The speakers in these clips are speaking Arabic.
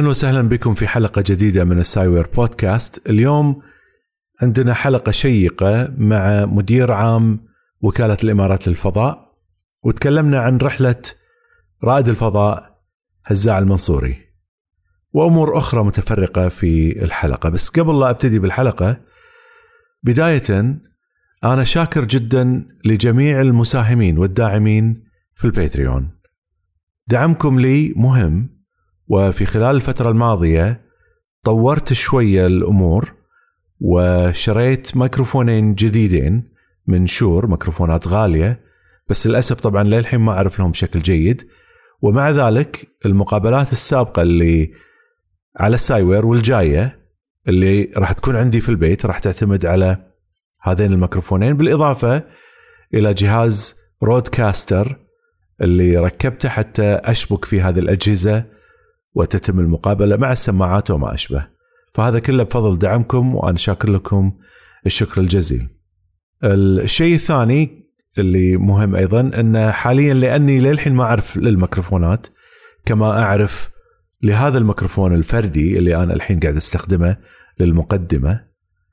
أهلا وسهلا بكم في حلقة جديدة من السايوير بودكاست. اليوم عندنا حلقة شيقة مع مدير عام وكالة الإمارات للفضاء وتكلمنا عن رحلة رائد الفضاء هزاع المنصوري وأمور أخرى متفرقة في الحلقة. بس قبل لا أبتدي بالحلقة بداية أنا شاكر جدا لجميع المساهمين والداعمين في الباتريون. دعمكم لي مهم وفي خلال الفترة الماضية طورت شوية الأمور وشريت ميكروفونين جديدين من شور ميكروفونات غالية بس للأسف طبعا للحين ما أعرف لهم بشكل جيد. ومع ذلك المقابلات السابقة اللي على السايوير والجاية اللي راح تكون عندي في البيت راح تعتمد على هذين الميكروفونين بالإضافة إلى جهاز رودكاستر اللي ركبته حتى أشبك في هذه الأجهزة وتتم المقابلة مع السماعات وما أشبه. فهذا كله بفضل دعمكم وأنا شاكر لكم الشكر الجزيل. الشيء الثاني اللي مهم أيضا أن حاليا لأني للحين ما أعرف للميكروفونات كما أعرف لهذا الميكروفون الفردي اللي أنا الحين قاعد أستخدمه للمقدمة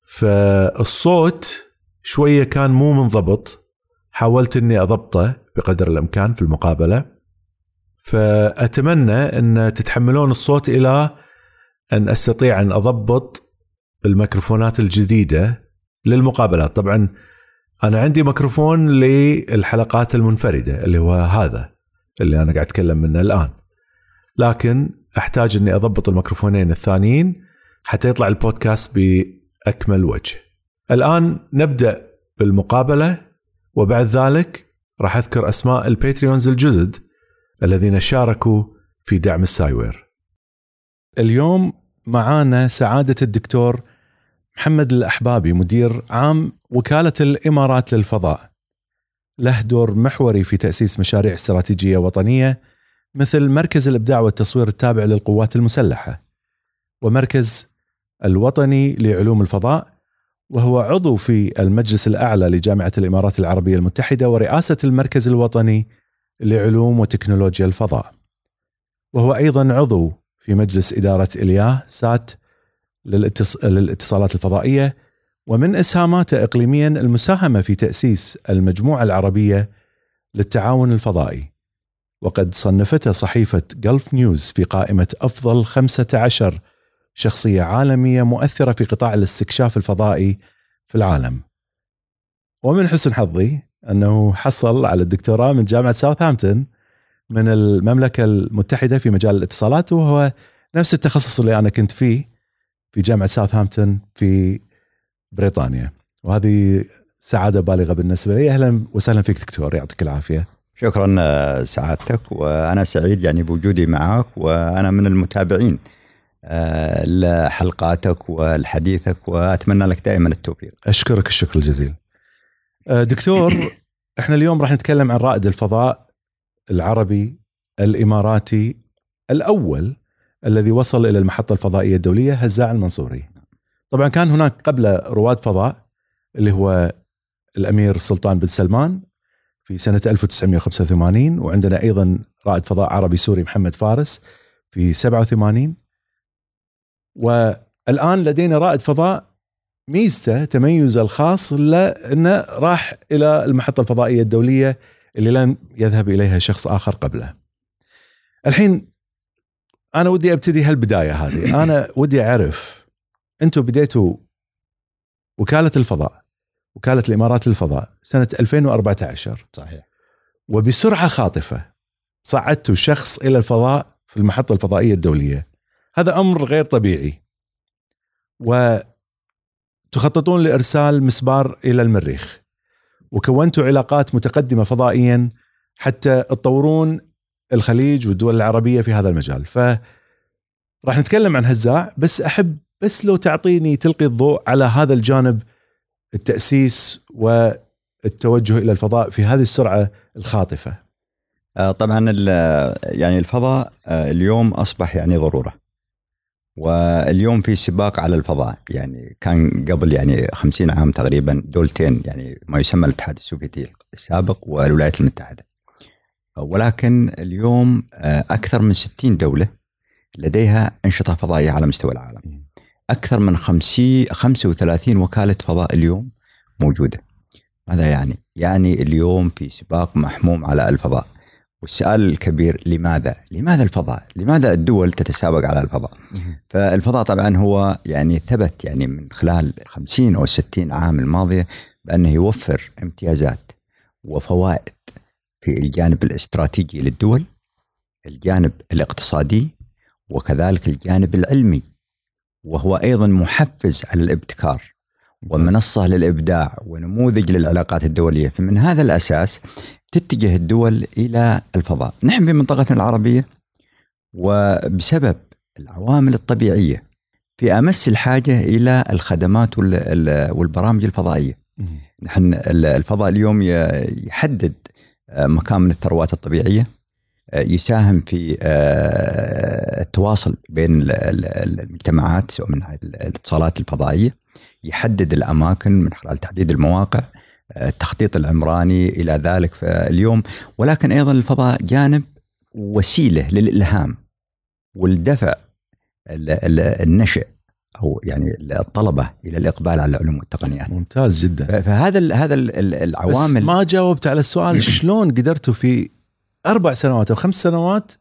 فالصوت شوية كان مو منضبط حاولت إني أضبطه بقدر الإمكان في المقابلة فأتمنى أن تتحملون الصوت إلى أن أستطيع أن أضبط الميكروفونات الجديدة للمقابلات. طبعا أنا عندي ميكروفون للحلقات المنفردة اللي هو هذا اللي أنا قاعد أتكلم منه الآن. لكن أحتاج أني أضبط الميكروفونين الثانيين حتى يطلع البودكاست بأكمل وجه. الآن نبدأ بالمقابلة وبعد ذلك راح أذكر أسماء الباتريونز الجدد. الذين شاركوا في دعم السايوير. اليوم معانا سعادة الدكتور محمد الأحبابي مدير عام وكالة الإمارات للفضاء. له دور محوري في تأسيس مشاريع استراتيجية وطنية مثل مركز الإبداع والتصوير التابع للقوات المسلحة ومركز الوطني لعلوم الفضاء وهو عضو في المجلس الأعلى لجامعة الإمارات العربية المتحدة ورئاسة المركز الوطني لعلوم وتكنولوجيا الفضاء. وهو أيضا عضو في مجلس إدارة إلياه سات للإتصالات الفضائية ومن إسهاماته إقليميا المساهمة في تأسيس المجموعة العربية للتعاون الفضائي. وقد صنفته صحيفة جلف نيوز في قائمة أفضل 15 شخصية عالمية مؤثرة في قطاع الاستكشاف الفضائي في العالم. ومن حسن حظي أنه حصل على الدكتوراه من جامعة ساوثهامبتون من المملكة المتحدة في مجال الاتصالات وهو نفس التخصص اللي أنا كنت فيه في جامعة ساوثهامبتون في بريطانيا. وهذه سعادة بالغة بالنسبة لي. أهلا وسهلا فيك دكتور يعطيك العافية. شكرا آه، سعادتك. وأنا سعيد يعني بوجودي معك وأنا من المتابعين آه، لحلقاتك ولحديثك وأتمنى لك دائما التوفيق. أشكرك الشكر الجزيل. دكتور إحنا اليوم راح نتكلم عن رائد الفضاء العربي الإماراتي الأول الذي وصل إلى المحطة الفضائية الدولية هزاع المنصوري. طبعا كان هناك قبل رواد فضاء اللي هو الأمير سلطان بن سلمان في سنة 1985 وعندنا أيضا رائد فضاء عربي سوري محمد فارس في 87 والآن لدينا رائد فضاء ميزته تميزه الخاص لأنه راح إلى المحطة الفضائية الدولية اللي لم يذهب إليها شخص آخر قبله. الحين أنا ودي أبتدي هالبداية هذه، أنا ودي أعرف أنتم بديتوا وكالة الفضاء وكالة الإمارات للفضاء سنة 2014 صحيح وبسرعة خاطفة صعدتوا شخص إلى الفضاء في المحطة الفضائية الدولية. هذا أمر غير طبيعي. و تخططون لإرسال مسبار إلى المريخ وكونتوا علاقات متقدمة فضائيا حتى تطورون الخليج والدول العربية في هذا المجال ف راح نتكلم عن هزاع بس أحب بس لو تعطيني تلقي الضوء على هذا الجانب التأسيس والتوجه إلى الفضاء في هذه السرعة الخاطفة. آه، طبعا يعني الفضاء آه، اليوم أصبح يعني ضروره. واليوم في سباق على الفضاء يعني كان قبل يعني 50 عام تقريبا دولتين يعني ما يسمى الاتحاد السوفيتي السابق والولايات المتحدة. ولكن اليوم آه، أكثر من 60 دولة لديها أنشطة فضائية على مستوى العالم. أكثر من 50 35 وكالة فضاء اليوم موجودة. ماذا يعني؟ يعني اليوم في سباق محموم على الفضاء. والسؤال الكبير لماذا؟ لماذا الفضاء؟ لماذا الدول تتسابق على الفضاء؟ فالفضاء طبعا هو يعني ثبت يعني من خلال 50 أو 60 عام الماضيه بأنه يوفر امتيازات وفوائد في الجانب الاستراتيجي للدول، الجانب الاقتصادي وكذلك الجانب العلمي وهو أيضا محفز على الابتكار ومنصة للإبداع ونموذج للعلاقات الدولية فمن هذا الأساس تتجه الدول إلى الفضاء. نحن في منطقتنا العربية وبسبب العوامل الطبيعية في أمس الحاجة إلى الخدمات والبرامج الفضائية. نحن الفضاء اليوم يحدد مكان من الثروات الطبيعية يساهم في آه، التواصل بين المجتمعات سواء من الاتصالات الفضائية يحدد الأماكن من خلال تحديد المواقع آه، التخطيط العمراني إلى ذلك فاليوم ولكن أيضا الفضاء جانب وسيلة للإلهام والدفع النشئ أو يعني الطلبة إلى الإقبال على العلوم والتقنيات. ممتاز جدا. فهذا هذا العوامل بس ما جاوبت على السؤال شلون قدرتوا في أربع سنوات أو خمس سنوات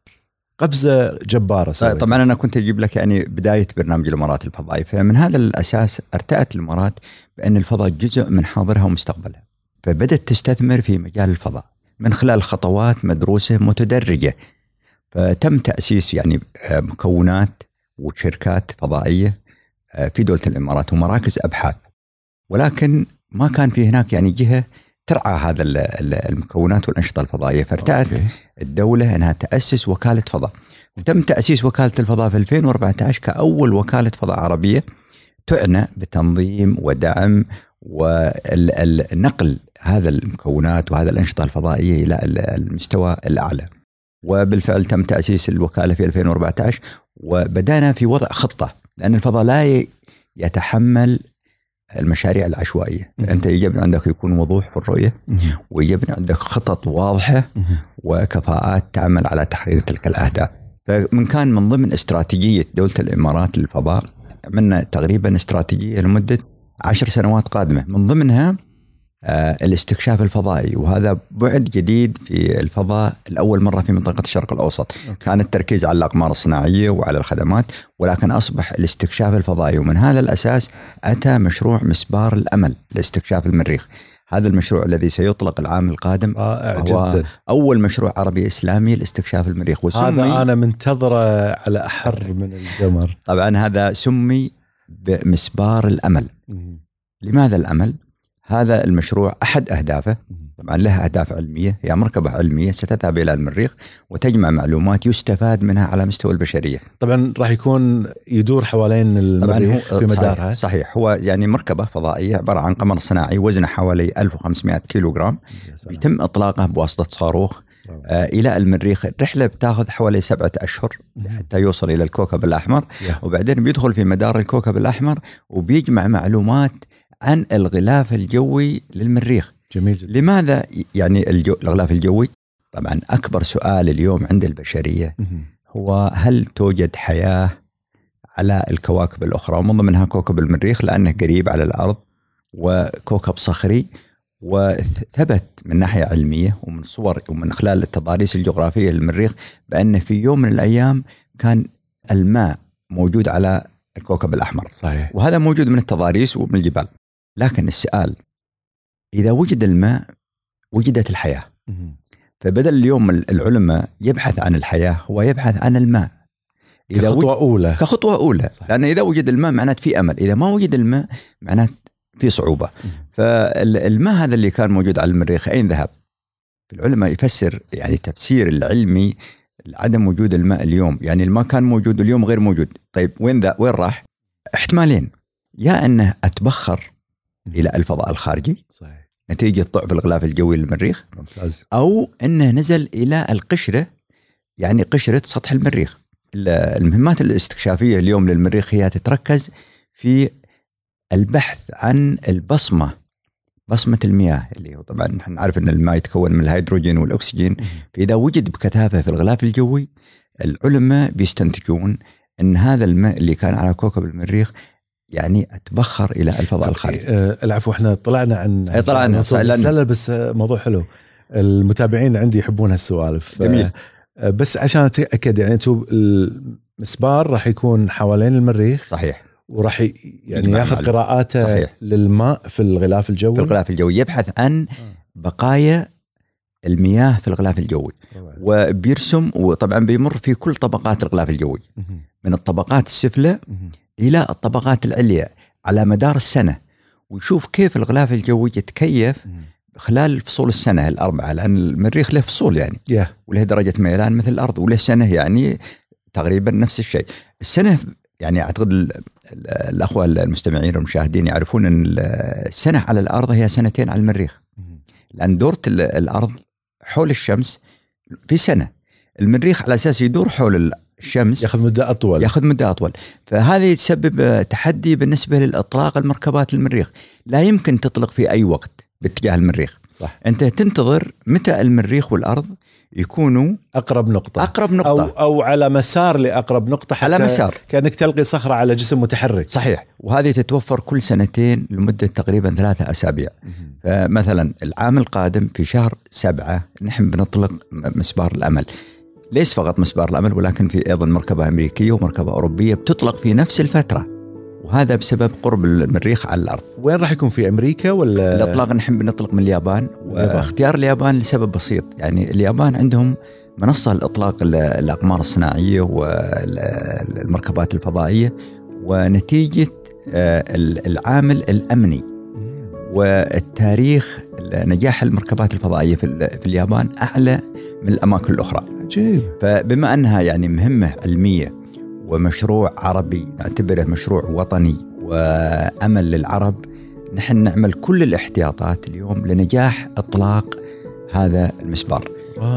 قفزة جبارة سويت. طبعا أنا كنت أجيب لك يعني بداية برنامج الإمارات الفضائي فمن هذا الأساس ارتأت الامارات بأن الفضاء جزء من حاضرها ومستقبلها فبدأت تستثمر في مجال الفضاء من خلال خطوات مدروسة متدرجة فتم تأسيس يعني آه، مكونات وشركات فضائية آه، في دولة الإمارات ومراكز أبحاث ولكن ما كان في هناك يعني جهة ترعى هذا المكونات والأنشطة الفضائية. فارتأت الدولة إنها تأسس وكالة فضاء. وتم تأسيس وكالة الفضاء في 2014 كأول وكالة فضاء عربية تعنى بتنظيم ودعم ونقل هذا المكونات وهذا الأنشطة الفضائية إلى المستوى الأعلى. وبالفعل تم تأسيس الوكالة في 2014 وبدأنا في وضع خطة لأن الفضاء لا يتحمل المشاريع العشوائية. مم. أنت يجب عندك يكون وضوح في الرؤية ويجب عندك خطط واضحة وكفاءات تعمل على تحقيق تلك الأهداف. فمن كان من ضمن استراتيجية دولة الإمارات للفضاء عملنا تقريبا استراتيجية لمدة عشر سنوات قادمة. من ضمنها الاستكشاف الفضائي. وهذا بعد جديد في الفضاء لاول مرة في منطقة الشرق الأوسط. أوكي. كان التركيز على الأقمار الصناعية وعلى الخدمات ولكن أصبح الاستكشاف الفضائي. ومن هذا الأساس أتى مشروع مسبار الأمل لاستكشاف المريخ. هذا المشروع الذي سيطلق العام القادم. رائع هو جدا. أول مشروع عربي إسلامي لاستكشاف المريخ. وسمي هذا أنا منتظره على أحر من الجمر. طبعا هذا سمي بمسبار الأمل. لماذا الأمل؟ هذا المشروع أحد أهدافه. طبعا له أهداف علمية هي مركبة علمية ستذهب إلى المريخ وتجمع معلومات يستفاد منها على مستوى البشرية. طبعا راح يكون يدور حوالين المريخ في مدارها. صحيح. هو يعني مركبة فضائية عبارة عن قمر صناعي وزنه حوالي 1500 كيلو جرام يتم إطلاقه بواسطة صاروخ آه إلى المريخ. الرحله بتاخذ حوالي سبعة أشهر حتى يوصل إلى الكوكب الأحمر. وبعدين بيدخل في مدار الكوكب الأحمر وبيجمع معلومات عن الغلاف الجوي للمريخ. جميل جدا. لماذا يعني الجو الغلاف الجوي؟ طبعا أكبر سؤال اليوم عند البشرية هو هل توجد حياة على الكواكب الأخرى؟ ومن ضمنها كوكب المريخ لأنه قريب على الأرض وكوكب صخري وثبت من ناحية علمية ومن صور ومن خلال التضاريس الجغرافية للمريخ بأن في يوم من الأيام كان الماء موجود على الكوكب الأحمر. صحيح. وهذا موجود من التضاريس ومن الجبال. لكن السؤال إذا وجد الماء وجدت الحياة. فبدل اليوم العلماء يبحث عن الحياة هو يبحث عن الماء. إذا كخطوة أولى. كخطوة أولى. صحيح. لأن إذا وجد الماء معناته في أمل إذا ما وجد الماء معناته في صعوبة. فالماء هذا اللي كان موجود على المريخ أين ذهب؟ العلماء يفسر يعني التفسير العلمي عدم وجود الماء اليوم. يعني الماء كان موجود اليوم غير موجود. طيب وين ذا وين راح؟ احتمالين. يا أنه أتبخر إلى الفضاء الخارجي. صحيح. نتيجة ضعف الغلاف الجوي للمريخ. ممتاز. أو إنه نزل إلى القشرة يعني قشرة سطح المريخ. ال- المهمات الاستكشافية اليوم للمريخ هي تتركز في البحث عن البصمة بصمة المياه اللي هو طبعا نحن نعرف إن الماء يتكون من الهيدروجين والأكسجين. فإذا وجد بكثافة في الغلاف الجوي العلماء بيستنتجون إن هذا الماء اللي كان على كوكب المريخ يعني أتبخر إلى الفضاء الخارجي. آه، العفو إحنا طلعنا عن إيه، طلعنا، بس صح، لأن- لا لا بس آه، موضوع حلو. المتابعين عندي يحبون هالسوالف. ف- جميل. آه، بس عشان أتأكد يعني أنتم المسبار راح يكون حوالين المريخ صحيح. وراح يعني ياخذ قراءاته صحيح. للماء في الغلاف الجوي؟ في الغلاف الجوي يبحث عن بقايا المياه في الغلاف الجوي. وبيرسم وطبعا بيمر في كل طبقات الغلاف الجوي. من الطبقات السفلى إلى الطبقات العليا على مدار السنة ويشوف كيف الغلاف الجوي يتكيف. خلال فصول السنة الأربعة لأن المريخ له فصول يعني يا وله درجة ميلان مثل الأرض وله سنة يعني تقريبا نفس الشيء. السنة يعني أعتقد ال- ال- الاخوه المستمعين والمشاهدين يعرفون إن السنة على الأرض هي سنتين على المريخ مهم. لأن دورة ال- الأرض حول الشمس في سنة. المريخ على أساس يدور حول الشمس ياخذ مدة أطول. ياخذ مدة أطول. فهذه تسبب تحدي بالنسبة للإطلاق المركبات المريخ. لا يمكن تطلق في أي وقت باتجاه المريخ. صح. أنت تنتظر متى المريخ والأرض يكونوا أقرب نقطة. أقرب أو نقطة. أو على مسار لأقرب نقطة حتى على مسار. كأنك تلقي صخرة على جسم متحرك. صحيح. وهذه تتوفر كل سنتين لمدة تقريبا ثلاثة أسابيع. فمثلا العام القادم في شهر سبعة نحن بنطلق مسبار الأمل. ليس فقط مسبار الأمل ولكن في أيضا مركبة أمريكية ومركبة أوروبية بتطلق في نفس الفترة وهذا بسبب قرب المريخ على الأرض وين راح يكون في أمريكا ولا الإطلاق نحن بنطلق من اليابان. واختيار اليابان لسبب بسيط يعني اليابان عندهم منصة لإطلاق ال- الأقمار الصناعية والمركبات الفضائية ونتيجة آه، ال- العامل الأمني. والتاريخ نجاح المركبات الفضائية في ال- في اليابان أعلى من الأماكن الأخرى عجيب. فبما أنها يعني مهمة علمية ومشروع عربي نعتبره مشروع وطني وأمل للعرب نحن نعمل كل الاحتياطات اليوم لنجاح إطلاق هذا المسبار.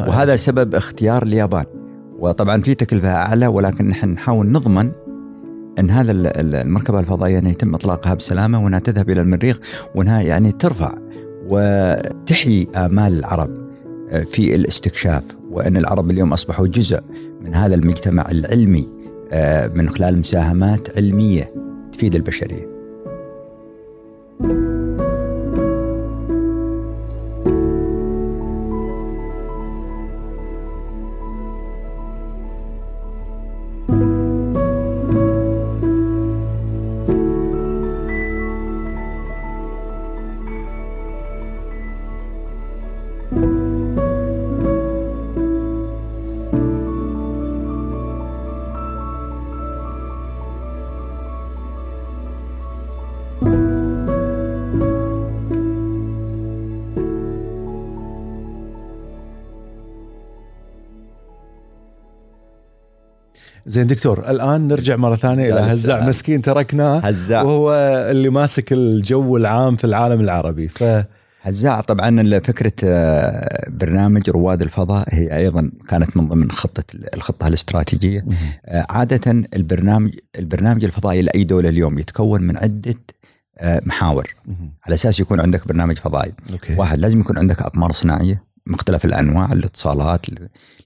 وهذا سبب اختيار اليابان. وطبعا في تكلفة أعلى ولكن نحن نحاول نضمن إن هذا ال- ال- المركبة الفضائية أن يتم إطلاقها بسلامة وإنها تذهب إلى المريخ وإنها يعني ترفع وتحيي آمال العرب آه، في الاستكشاف. وأن العرب اليوم أصبحوا جزء من هذا المجتمع العلمي آه، من خلال مساهمات علمية تفيد البشرية. زين دكتور الآن نرجع مرة ثانية إلى هزاع. مسكين تركناه هزاع وهو اللي ماسك الجو العام في العالم العربي. ف هزاع طبعا فكرة آه، برنامج رواد الفضاء هي أيضا كانت من ضمن خطة الخطة الاستراتيجية. آه، عادة البرنامج البرنامج الفضائي لأي دولة اليوم يتكون من عدة آه، محاور. على أساس يكون عندك برنامج فضائي. واحد لازم يكون عندك أقمار صناعية مختلف الأنواع الاتصالات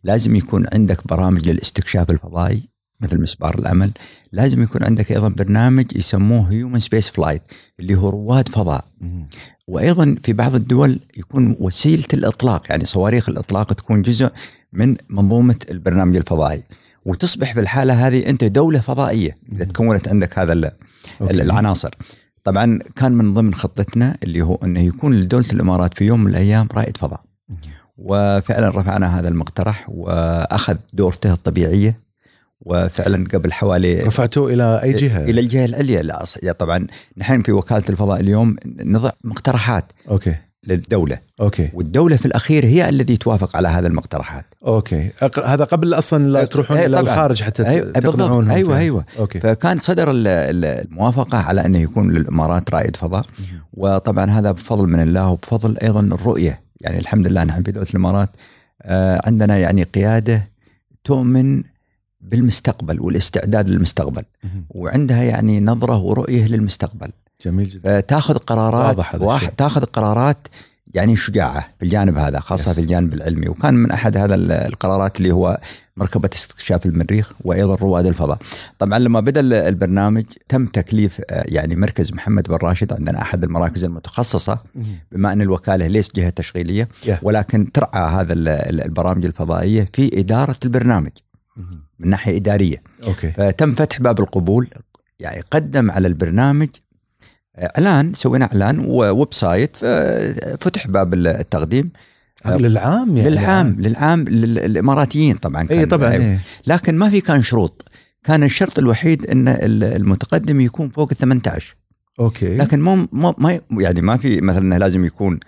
لازم يكون عندك برامج للاستكشاف الفضائي. مثل مسبار الأمل لازم يكون عندك أيضا برنامج يسموه human space flight اللي هو رواد فضاء. وأيضا في بعض الدول يكون وسيلة الإطلاق يعني صواريخ الإطلاق تكون جزء من منظومة البرنامج الفضائي وتصبح في الحالة هذه أنت دولة فضائية إذا تكونت عندك هذا. العناصر طبعا كان من ضمن خطتنا اللي هو أنه يكون لدولة الإمارات في يوم من الأيام رائد فضاء. وفعلا رفعنا هذا المقترح وأخذ دورته الطبيعية وفعلا قبل حوالي رفعتوه إلى أي جهة؟ إلى الجهة العليا لا طبعا نحن في وكالة الفضاء اليوم نضع مقترحات okay للدولة okay والدولة في الأخير هي الذي توافق على هذه المقترحات okay أق- هذا قبل أصلا لا تروحون إلى طبعاً. الخارج حتى. تقنعونهم أيوة، فيه. أيوة. okay فكان صدر ال- ال- الموافقة على انه يكون للإمارات رائد فضاء وطبعا هذا بفضل من الله وبفضل أيضا الرؤية يعني الحمد لله نحن في دولة الإمارات آه، عندنا يعني قيادة تؤمن بالمستقبل والاستعداد للمستقبل. وعندها يعني نظرة ورؤية للمستقبل جميل جدا تاخذ قرارات واضح هذا واحد. تاخذ قرارات يعني شجاعة في الجانب هذا خاصة يس. في الجانب العلمي وكان من أحد هذا ال- القرارات اللي هو مركبة استكشاف المريخ وأيضا رواد الفضاء. طبعا لما بدأ ال- البرنامج تم تكليف آه، يعني مركز محمد بن راشد عندنا أحد المراكز المتخصصة. بما أن الوكالة ليس جهة تشغيلية. ولكن ترعى هذا ال- ال- البرامج الفضائية في إدارة البرنامج. من ناحية إدارية. okay. فتم فتح باب القبول يعني قدم على البرنامج إعلان سوينا إعلان و website فتح باب التقديم. للعام يعني؟ للعام للعام لل- الاماراتيين طبعا اي طبعا أيوة. إيه. لكن ما في كان شروط. كان الشرط الوحيد إن ال- المتقدم يكون فوق ال 18 أوكي. لكن مو ما يعني ما في مثلا لازم يكون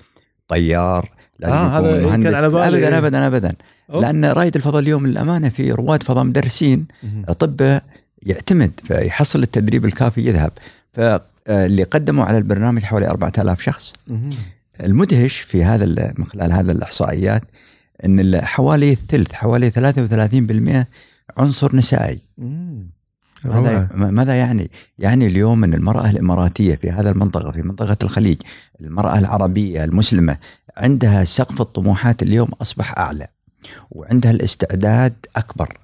طيار لازم آه، هذا يكون كان مهندس على بالي. ابدا ابدا ابدا أوه. لأن رائد الفضاء اليوم للامانه في رواد فضاء مدرسين. اطباء يعتمد فيحصل التدريب الكافي يذهب فاللي قدموا على البرنامج حوالي 4000 شخص. المدهش في هذا من خلال هذا الإحصائيات إن ال- حوالي الثلث حوالي 33% عنصر نسائي مم. ماذا ماذا يعني؟ يعني اليوم ان المرأة الإماراتية في هذا المنطقة في منطقة الخليج المرأة العربية المسلمة عندها سقف الطموحات اليوم أصبح أعلى وعندها الاستعداد أكبر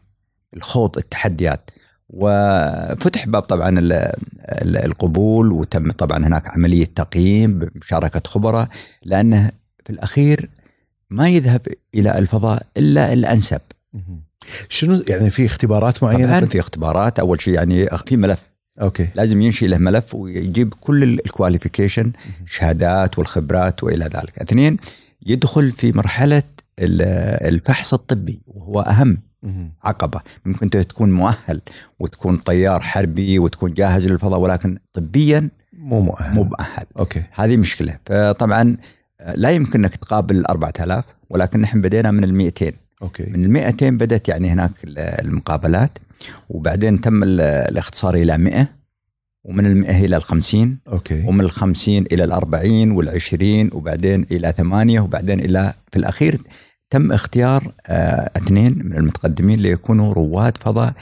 الخوض التحديات وفتح باب طبعا ال- ال- القبول وتم طبعا هناك عملية تقييم بمشاركة خبراء لأنه في الأخير ما يذهب إلى الفضاء إلا الأنسب مهم. شنو يعني في اختبارات معينة؟ طبعا في اختبارات. أول شيء يعني في ملف. okay. لازم ينشئ له ملف ويجيب كل ال qualification شهادات والخبرات وإلى ذلك. اثنين يدخل في مرحلة ال- الفحص الطبي وهو أهم. عقبة، ممكن انت تكون مؤهل وتكون طيار حربي وتكون جاهز للفضاء ولكن طبيا مو مؤهل. مو مؤهل. okay. هذه مشكلة، فطبعا لا يمكن إنك تقابل ال 4000 ولكن نحن بدينا من ال 200 okay. من ال 200 بدأت يعني هناك ال- المقابلات وبعدين تم ال- الاختصار إلى 100 ومن ال 100 إلى ال 50 okay. ومن ال 50 إلى ال 40 وال 20 وبعدين إلى 8 وبعدين إلى في الأخير تم اختيار آه اثنين من المتقدمين ليكونوا رواد فضاء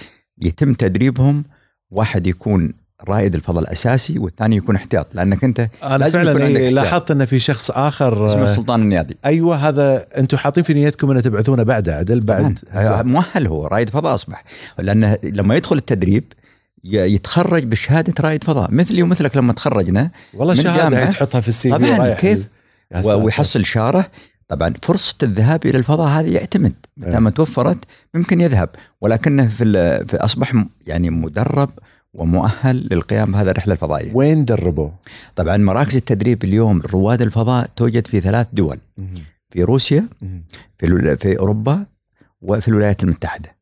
يتم تدريبهم واحد يكون رائد الفضاء الأساسي والثاني يكون احتياط لأنك أنت أنا لازم يكون فعلا عندك إيه احتياط. لاحظت أن في شخص آخر اسمه آه، السلطان النيادي أيوه هذا أنتم حاطين في نيتكم أن تبعثونه بعد عدل بعد. طبعاً. مؤهل هو رائد فضاء أصبح. لأنه لما يدخل التدريب يتخرج بشهادة رائد فضاء. مثلي ومثلك لما تخرجنا والله شهادة تحطها في السي في طبعاً، كيف؟ ويحصل شاره طبعا فرصة الذهاب إلى الفضاء هذه يعتمد. إيه. متى ما توفرت ممكن يذهب. ولكنه في, في أصبح م- يعني مدرب ومؤهل للقيام بهذه الرحلة الفضائية. وين دربوا؟ طبعا مراكز التدريب اليوم رواد الفضاء توجد في ثلاث دول. في روسيا. في في أوروبا وفي الولايات المتحدة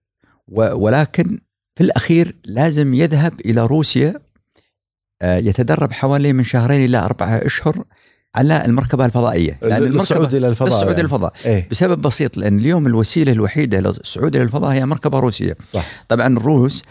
ولكن في الأخير لازم يذهب إلى روسيا آه، يتدرب حوالي من شهرين إلى أربعة أشهر على المركبة الفضائية لأن للصعود إلى الفضاء للصعود يعني. الفضاء إيه بسبب بسيط لأن اليوم الوسيلة الوحيدة للصعود إلى الفضاء هي مركبة روسية صح طبعا الروس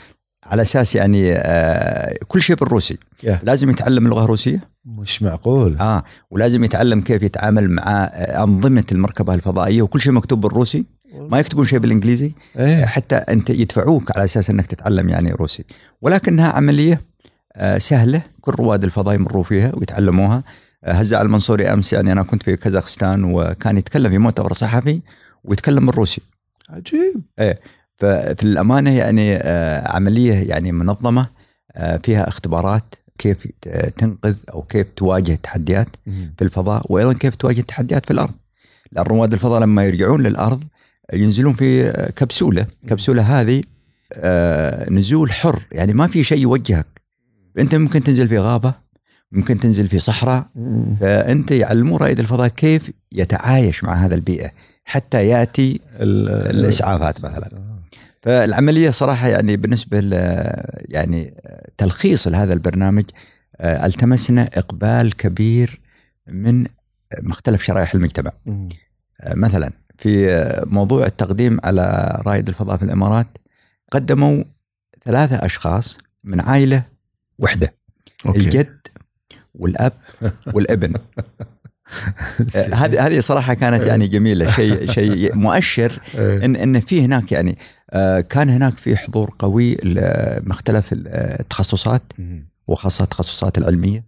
على أساس يعني آه كل شيء بالروسي. يا. لازم يتعلم اللغة الروسية. مش معقول. آه ولازم يتعلم كيف يتعامل مع آه، أنظمة المركبة الفضائية وكل شيء مكتوب بالروسي. ما يكتبون شيء بالإنجليزي. إيه. حتى أنت يدفعوك على أساس إنك تتعلم يعني روسي. ولكنها عملية آه، سهلة. كل رواد الفضاء يمروا فيها ويتعلموها. آه، هزاع المنصوري أمس يعني أنا كنت في كازاخستان وكان يتكلم في مؤتمر صحفي ويتكلم بالروسي. عجيب. ففي الامانه يعني آه، عملية يعني منظمة آه، فيها اختبارات كيف ت- تنقذ أو كيف تواجه التحديات مهم. في الفضاء وأيضا كيف تواجه التحديات في الأرض. لأن رواد الفضاء لما يرجعون للأرض ينزلون في كبسولة، كبسولة هذه آه، نزول حر يعني ما في شيء يوجهك. أنت ممكن تنزل في غابة، ممكن تنزل في صحراء،. فأنت يعلمون رائد الفضاء كيف يتعايش مع هذا البيئة حتى يأتي ال- الإسعافات مثلا. فالعملية صراحة يعني بالنسبة ل يعني تلخيص لهذا البرنامج آه، التمسنا إقبال كبير من مختلف شرائح المجتمع. آه، مثلا في آه، موضوع التقديم على رائد الفضاء في الإمارات قدموا ثلاثة أشخاص من عائلة وحدة أوكي. الجد والأب والابن هذه هذه صراحة كانت يعني جميلة شيء شيء مؤشر إيه. ان إن في هناك يعني آه، كان هناك في حضور قوي لمختلف التخصصات مم. وخاصة التخصصات العلمية.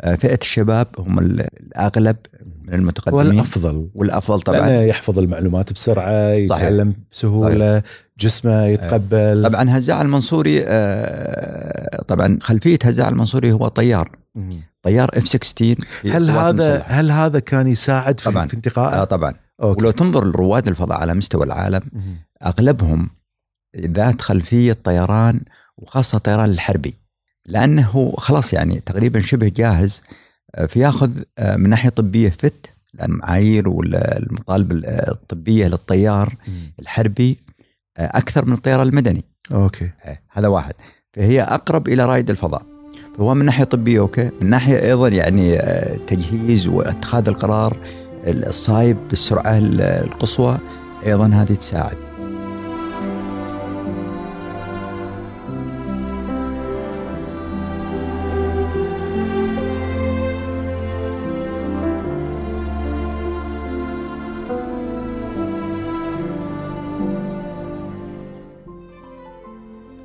آه، فئة الشباب هم الأغلب من المتقدمين. الافضل والأفضل طبعا. طبعا يحفظ المعلومات بسرعة يتعلم بسهولة جسمه يتقبل. طبعا هزاع المنصوري آه، طبعا خلفية هزاع المنصوري هو طيار. طيار F 16 في هل هذا المسلحة. هل هذا كان يساعد في, طبعاً. في آه انتقائه؟ طبعا okay. ولو تنظر لرواد الفضاء على مستوى العالم مم. أغلبهم ذات خلفيه طيران وخاصة الطيران الحربي لأنه خلاص يعني تقريبا شبه جاهز آه، فيأخذ آه، من ناحية طبية فت لأن معايير والمطالب الطبية للطيار مم. الحربي آه، أكثر من الطيران المدني okay آه، هذا واحد فهي أقرب إلى رائد الفضاء فهو من ناحية طبية أوكي؟ من ناحية أيضا يعني آه، تجهيز واتخاذ القرار الصايب بالسرعه القصوى أيضا هذه تساعد.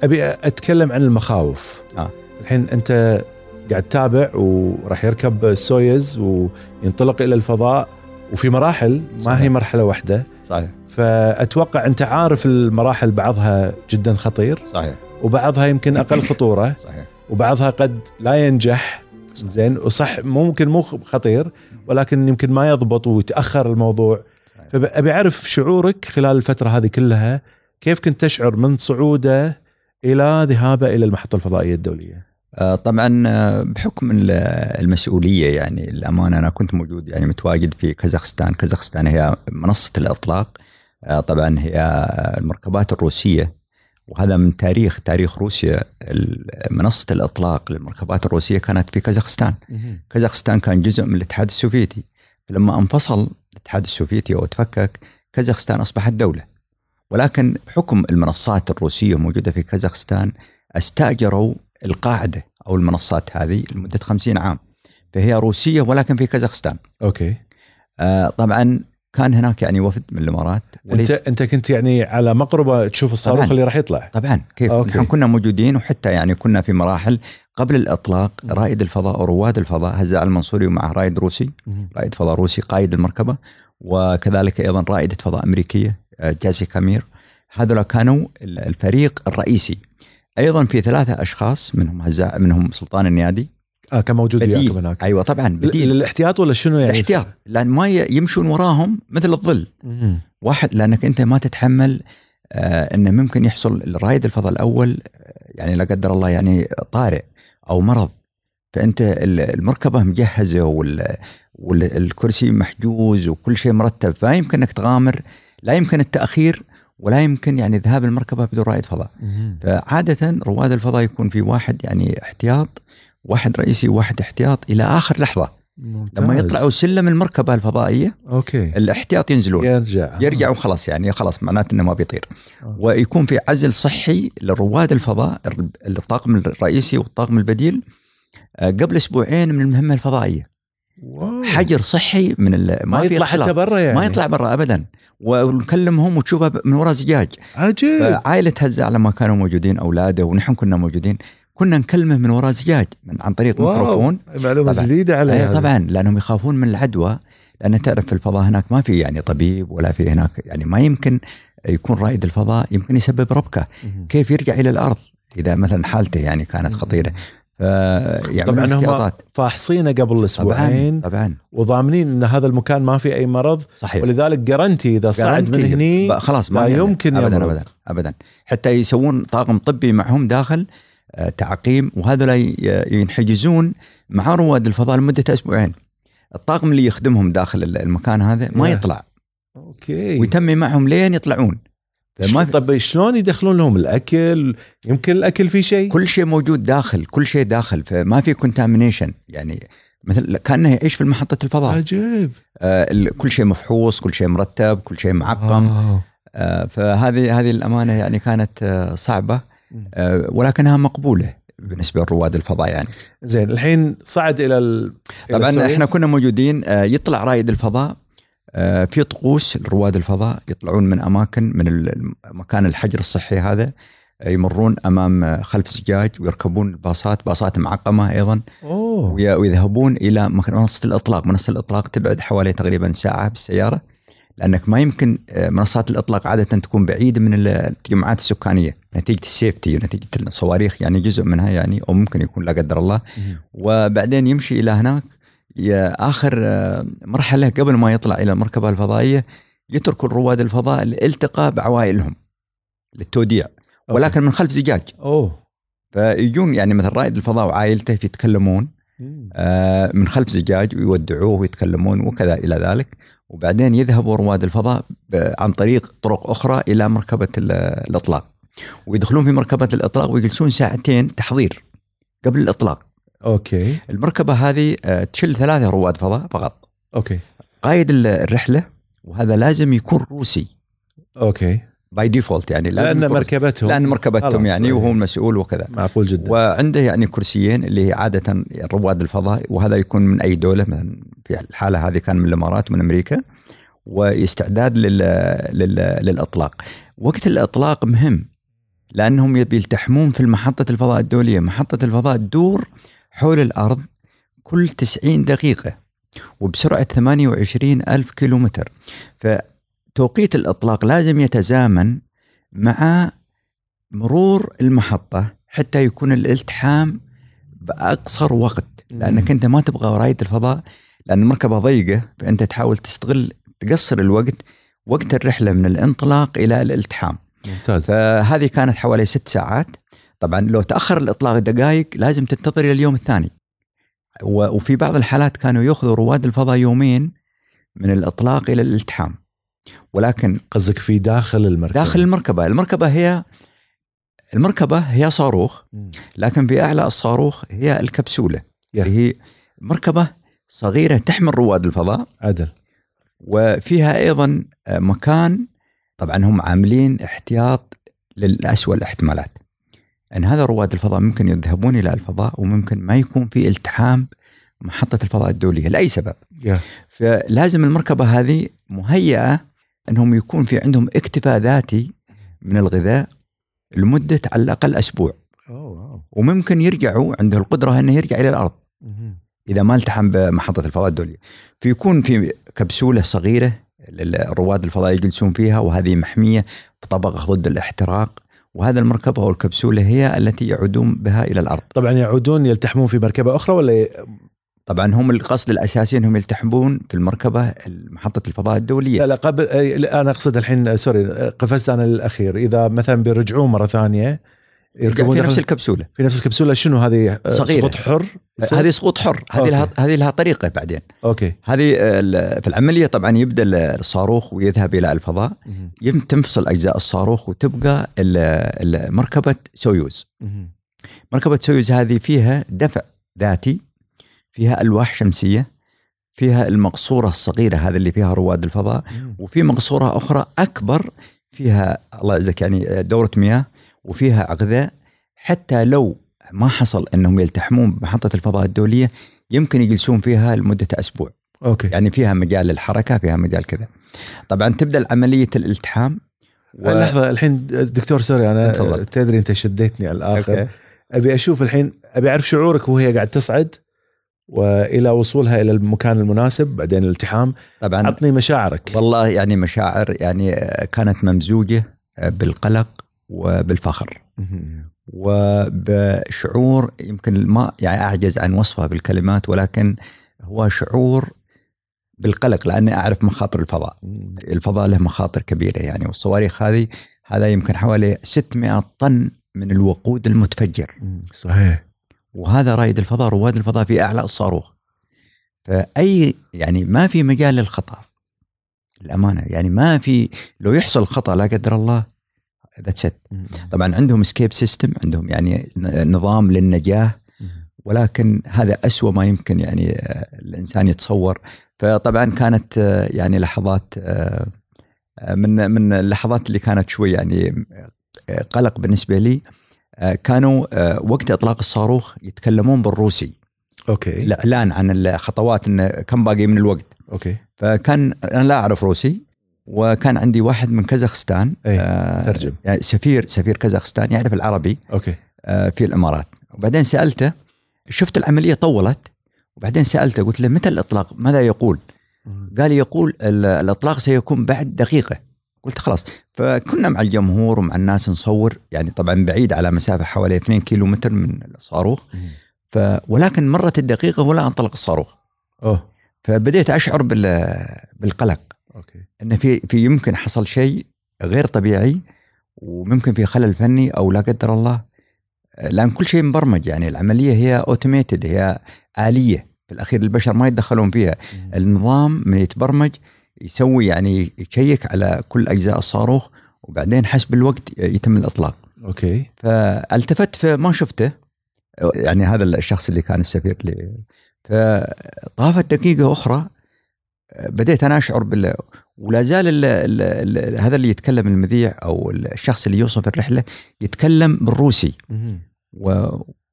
أبي أتكلم عن المخاوف. آه. الحين انت قاعد تتابع وراح يركب السويز وينطلق إلى الفضاء وفي مراحل ما صحيح. هي مرحلة واحدة. صحيح. فأتوقع أنت عارف المراحل بعضها جدا خطير صحيح. وبعضها يمكن أقل خطورة صحيح. وبعضها قد لا ينجح. زين وصح ممكن مو خطير ولكن يمكن ما يضبط ويتأخر الموضوع. صحيح. فأبي أعرف شعورك خلال الفترة هذه كلها كيف كنت تشعر من صعوده إلى ذهابه إلى المحطة الفضائية الدولية؟ طبعا آه، بحكم ال- المسؤولية يعني الأمانة أنا كنت موجود يعني متواجد في كازاخستان، كازاخستان هي منصة الإطلاق. آه، طبعا هي المركبات الروسية وهذا من تاريخ تاريخ روسيا. منصة الإطلاق للمركبات الروسية كانت في كازاخستان، كازاخستان كان جزء من الاتحاد السوفيتي. لما انفصل الاتحاد السوفيتي أو تفكك كازاخستان أصبحت دولة. ولكن بحكم المنصات الروسية موجودة في كازاخستان استأجروا القاعدة أو المنصات هذه لمدة 50 عام. فهي روسية ولكن في كازاخستان. okay. آه طبعا كان هناك يعني وفد من الإمارات. انت أنت كنت يعني على مقربة تشوف الصاروخ طبعاً. اللي راح يطلع. طبعا كيف؟ okay. نحن كنا موجودين وحتى يعني كنا في مراحل قبل الإطلاق رائد الفضاء أو رواد الفضاء هزاع المنصوري ومعه رائد روسي. رائد فضاء روسي قائد المركبة وكذلك أيضا رائدة فضاء أمريكية آه، جاسيكا مير هذول كانوا ال- الفريق الرئيسي. أيضا في ثلاثة أشخاص منهم هزاع منهم سلطان النيادي. آه كان موجود وياكم هناك. أيوه طبعا بديل. للاحتياط ولا شنو يعني؟ الاحتياط لأن ما يمشون وراهم مثل الظل. مم. واحد لأنك أنت ما تتحمل آه إنه ممكن يحصل الرائد الفضاء الأول آه، يعني لا قدر الله يعني طارئ أو مرض. فأنت ال- المركبة مجهزة وال والكرسي محجوز وكل شيء مرتب فلا يمكن إنك تغامر لا يمكن التأخير. ولا يمكن يعني ذهاب المركبة بدون رائد فضاء. فعادة رواد الفضاء يكون في واحد يعني احتياط واحد رئيسي وواحد احتياط إلى آخر لحظة لما ممتاز. يطلعوا سلم المركبة الفضائية أوكي الاحتياط ينزلون يرجع يرجع وخلاص يعني خلاص معناته إنه ما بيطير آه. ويكون في عزل صحي لرواد الفضاء الطاقم الرئيسي والطاقم البديل آه، قبل أسبوعين من المهمة الفضائية واو. حجر صحي من ما في يطلع. حتى برا يعني ما يطلع برا ابدا ونكلمهم وتشوفها من وراء زجاج عجيب عائله هزاع لما كانوا موجودين اولاده ونحن كنا موجودين كنا نكلمه من وراء زجاج من عن طريق واو. ميكروفون معلومة طبعاً. جديدة علي أي. طبعا لأنهم يخافون من العدوى لأن تعرف في الفضاء هناك ما في يعني طبيب ولا في هناك يعني ما يمكن يكون رائد الفضاء يمكن يسبب ربكة مم. كيف يرجع إلى الأرض إذا مثلا حالته يعني كانت خطيرة فيعملون طبعا هم فاحصينه قبل طبعا أسبوعين. طبعا وضامنين إن هذا المكان ما في أي مرض. صحيح. ولذلك جرنتي إذا صعد من. هني خلاص ما لا. يمكن ابدا يمرض. ابدا ابدا. حتى يسوون طاقم طبي معهم داخل آه، تعقيم وهذول ينحجزون مع رواد الفضاء لمدة أسبوعين. الطاقم اللي يخدمهم داخل المكان هذا ما. يطلع. okay. ويتم معهم لين يطلعون. فما طب شلون يدخلون لهم الأكل؟ يمكن الأكل فيه شيء. كل شيء موجود داخل كل شيء داخل فما في contamination يعني مثل كأنه يعيش في محطة الفضاء. عجيب. آه كل شيء مفحوص كل شيء مرتب كل شيء معقم. آه. آه فهذه هذه الأمانة يعني كانت آه صعبة آه ولكنها مقبولة بالنسبة لرواد الفضاء يعني. زين الحين صعد إلى ال... طبعا. إحنا كنا موجودين آه، يطلع رائد الفضاء في طقوس لرواد الفضاء يطلعون من أماكن من مكان الحجر الصحي هذا آه، يمرون أمام آه، خلف زجاج ويركبون الباصات باصات معقمة أيضا وي- ويذهبون إلى منصة الإطلاق، منصة الإطلاق تبعد حوالي تقريبا ساعة بالسيارة لأنك ما يمكن آه، منصات الإطلاق عادة تكون بعيدة من ال- التجمعات السكانية. نتيجة السيفتي ونتيجة الصواريخ يعني جزء منها يعني أو ممكن يكون لا قدر الله. وبعدين يمشي إلى هناك آخر آه، مرحلة قبل ما يطلع إلى المركبه الفضائية يترك رواد الفضاء الالتقاء بعوائلهم للتوديع ولكن من خلف زجاج. أوه. فيجون يعني مثلا رائد الفضاء وعائلته يتكلمون آه، من خلف زجاج ويودعوه ويتكلمون وكذا إلى ذلك. وبعدين يذهبوا رواد الفضاء عن طريق طرق أخرى إلى مركبة ال- الإطلاق. ويدخلون في مركبة الإطلاق ويجلسون ساعتين تحضير قبل الإطلاق. okay. المركبة هذه آه، تشيل ثلاثة رواد فضاء فقط. okay. قائد ال- الرحلة وهذا لازم يكون روسي. okay. by default يعني لازم لأن مركبتهم. لأن مركبتهم يعني. وهو المسؤول وكذا. معقول جدا. وعنده يعني كرسيين اللي هي عادة رواد الفضاء وهذا يكون من أي دولة مثلا في الحالة هذه كان من الإمارات ومن أمريكا. واستعداد لل... لل... للإطلاق. وقت الإطلاق مهم لأنهم يبي يلتحمون في محطة الفضاء الدولية. محطة الفضاء تدور حول الأرض كل 90 دقيقة وبسرعة 28 ألف كيلومتر. فتوقيت الإطلاق لازم يتزامن مع مرور المحطة حتى يكون الالتحام بأقصر وقت. لأنك أنت ما تبغى رايد الفضاء لأن المركبة ضيقة فأنت تحاول تستغل تقصر الوقت وقت الرحلة من الانطلاق إلى الالتحام. ممتاز. فهذه كانت حوالي ست ساعات. طبعا لو تأخر الإطلاق دقائق لازم تنتظر إلى اليوم الثاني. وفي بعض الحالات كانوا يأخذوا رواد الفضاء يومين من الإطلاق إلى الإلتحام. ولكن قصدك في داخل المركبة. داخل المركبة. المركبة هي المركبة هي صاروخ. لكن في أعلى الصاروخ هي الكبسولة. يا. اللي هي مركبة صغيرة تحمل رواد الفضاء. عدل. وفيها أيضا آه، مكان طبعا هم عاملين احتياط للأسوأ الاحتمالات. أن هذا رواد الفضاء ممكن يذهبون إلى الفضاء وممكن ما يكون في التحام محطة الفضاء الدولية لأي سبب. يا فلازم المركبة هذه مهيئة أنهم يكون في عندهم اكتفاء ذاتي من الغذاء لمدة على الأقل أسبوع. اوه واو وممكن يرجعوا عنده القدرة أنه يرجع إلى الأرض. مهم. إذا ما التحم بمحطة الفضاء الدولية. فيكون في كبسولة صغيرة رواد الفضاء يجلسون فيها وهذه محمية بطبقة ضد الاحتراق. وهذا المركبة أو الكبسولة هي التي يعودون بها إلى الأرض. طبعا يعودون يلتحمون في مركبة أخرى ولا ي... طبعا هم القصد الأساسي أنهم يلتحمون في المركبة محطة الفضاء الدولية. لا لا قبل أنا أقصد الحين sorry قفزت أنا للأخير. إذا مثلا بيرجعون مرة ثانية في نفس الكبسولة في نفس الكبسولة شنو هذه صغيرة. سقوط حر يصير؟ هذه سقوط حر هذه لها هذه لها طريقة بعدين okay هذه ال- في العملية طبعا يبدأ الصاروخ ويذهب إلى الفضاء. يم تنفصل أجزاء الصاروخ وتبقى مركبة سويوز مهم. مركبة سويوز هذه فيها دفع ذاتي فيها ألواح شمسية فيها المقصورة الصغيرة هذه اللي فيها رواد الفضاء. وفي مقصورة أخرى أكبر فيها الله يجزاك يعني دورة مياه وفيها غذاء حتى لو ما حصل أنهم يلتحمون بمحطة الفضاء الدولية يمكن يجلسون فيها لمدة أسبوع. okay. يعني فيها مجال للحركة فيها مجال كذا. طبعا تبدأ عملية الالتحام و... لحظة الحين دكتور sorry أنا تفضل. تدري أنت شديتني على الآخر. okay. أبي أشوف الحين أبي أعرف شعورك وهي قاعد تصعد وإلى وصولها إلى المكان المناسب بعدين الالتحام. طبعا. عطني مشاعرك. والله يعني مشاعر يعني كانت ممزوجة بالقلق وبالفخر. وبشعور يمكن ما يعني أعجز عن وصفه بالكلمات ولكن هو شعور بالقلق لأني أعرف مخاطر الفضاء. الفضاء له مخاطر كبيرة يعني والصواريخ هذه هذا يمكن حوالي 600 طن من الوقود المتفجر. صحيح. وهذا رائد الفضاء رواد الفضاء في أعلى الصاروخ. فأي يعني ما في مجال للخطأ الامانه يعني ما في لو يحصل خطأ لا قدر الله that's طبعا عندهم escape system عندهم يعني نظام للنجاة ولكن هذا أسوأ ما يمكن يعني آه، الإنسان يتصور. فطبعا كانت آه، يعني لحظات آه، من من اللحظات اللي كانت شوي يعني قلق بالنسبة لي. كانوا وقت إطلاق الصاروخ يتكلمون بالروسي. okay. الإعلان عن الخطوات انه كم باقي من الوقت. okay. فكان أنا لا أعرف روسي. وكان عندي واحد من كازاخستان أي. آه ترجم. يعني سفير سفير كازاخستان يعرف العربي. okay. آه في الإمارات. وبعدين سألته شفت العملية طولت؟ وبعدين سألته قلت له متى الإطلاق؟ ماذا يقول؟ قال يقول الإطلاق سيكون بعد دقيقة. قلت خلاص. فكنا مع الجمهور ومع الناس نصور يعني طبعا بعيد على مسافة حوالي 2 كيلو متر من الصاروخ. ف ولكن مرت الدقيقة ولا أنطلق الصاروخ. أوه. فبديت أشعر بالقلق. okay. إن في في يمكن حصل شيء غير طبيعي وممكن في خلل فني أو لا قدر الله. لأن كل شيء مبرمج يعني العملية هي automated هي آلية. في الأخير البشر ما يتدخلون فيها. النظام من يتبرمج يسوي يعني يشيك على كل أجزاء الصاروخ وبعدين حسب الوقت يتم الإطلاق. أوكي. فالتفت فما شفته. يعني هذا الشخص اللي كان السفير لي. فطافت دقيقة أخرى بديت أنا أشعر بال ولا زال ال ال ال هذا اللي يتكلم المذيع أو الشخص اللي يوصف الرحلة يتكلم بالروسي. و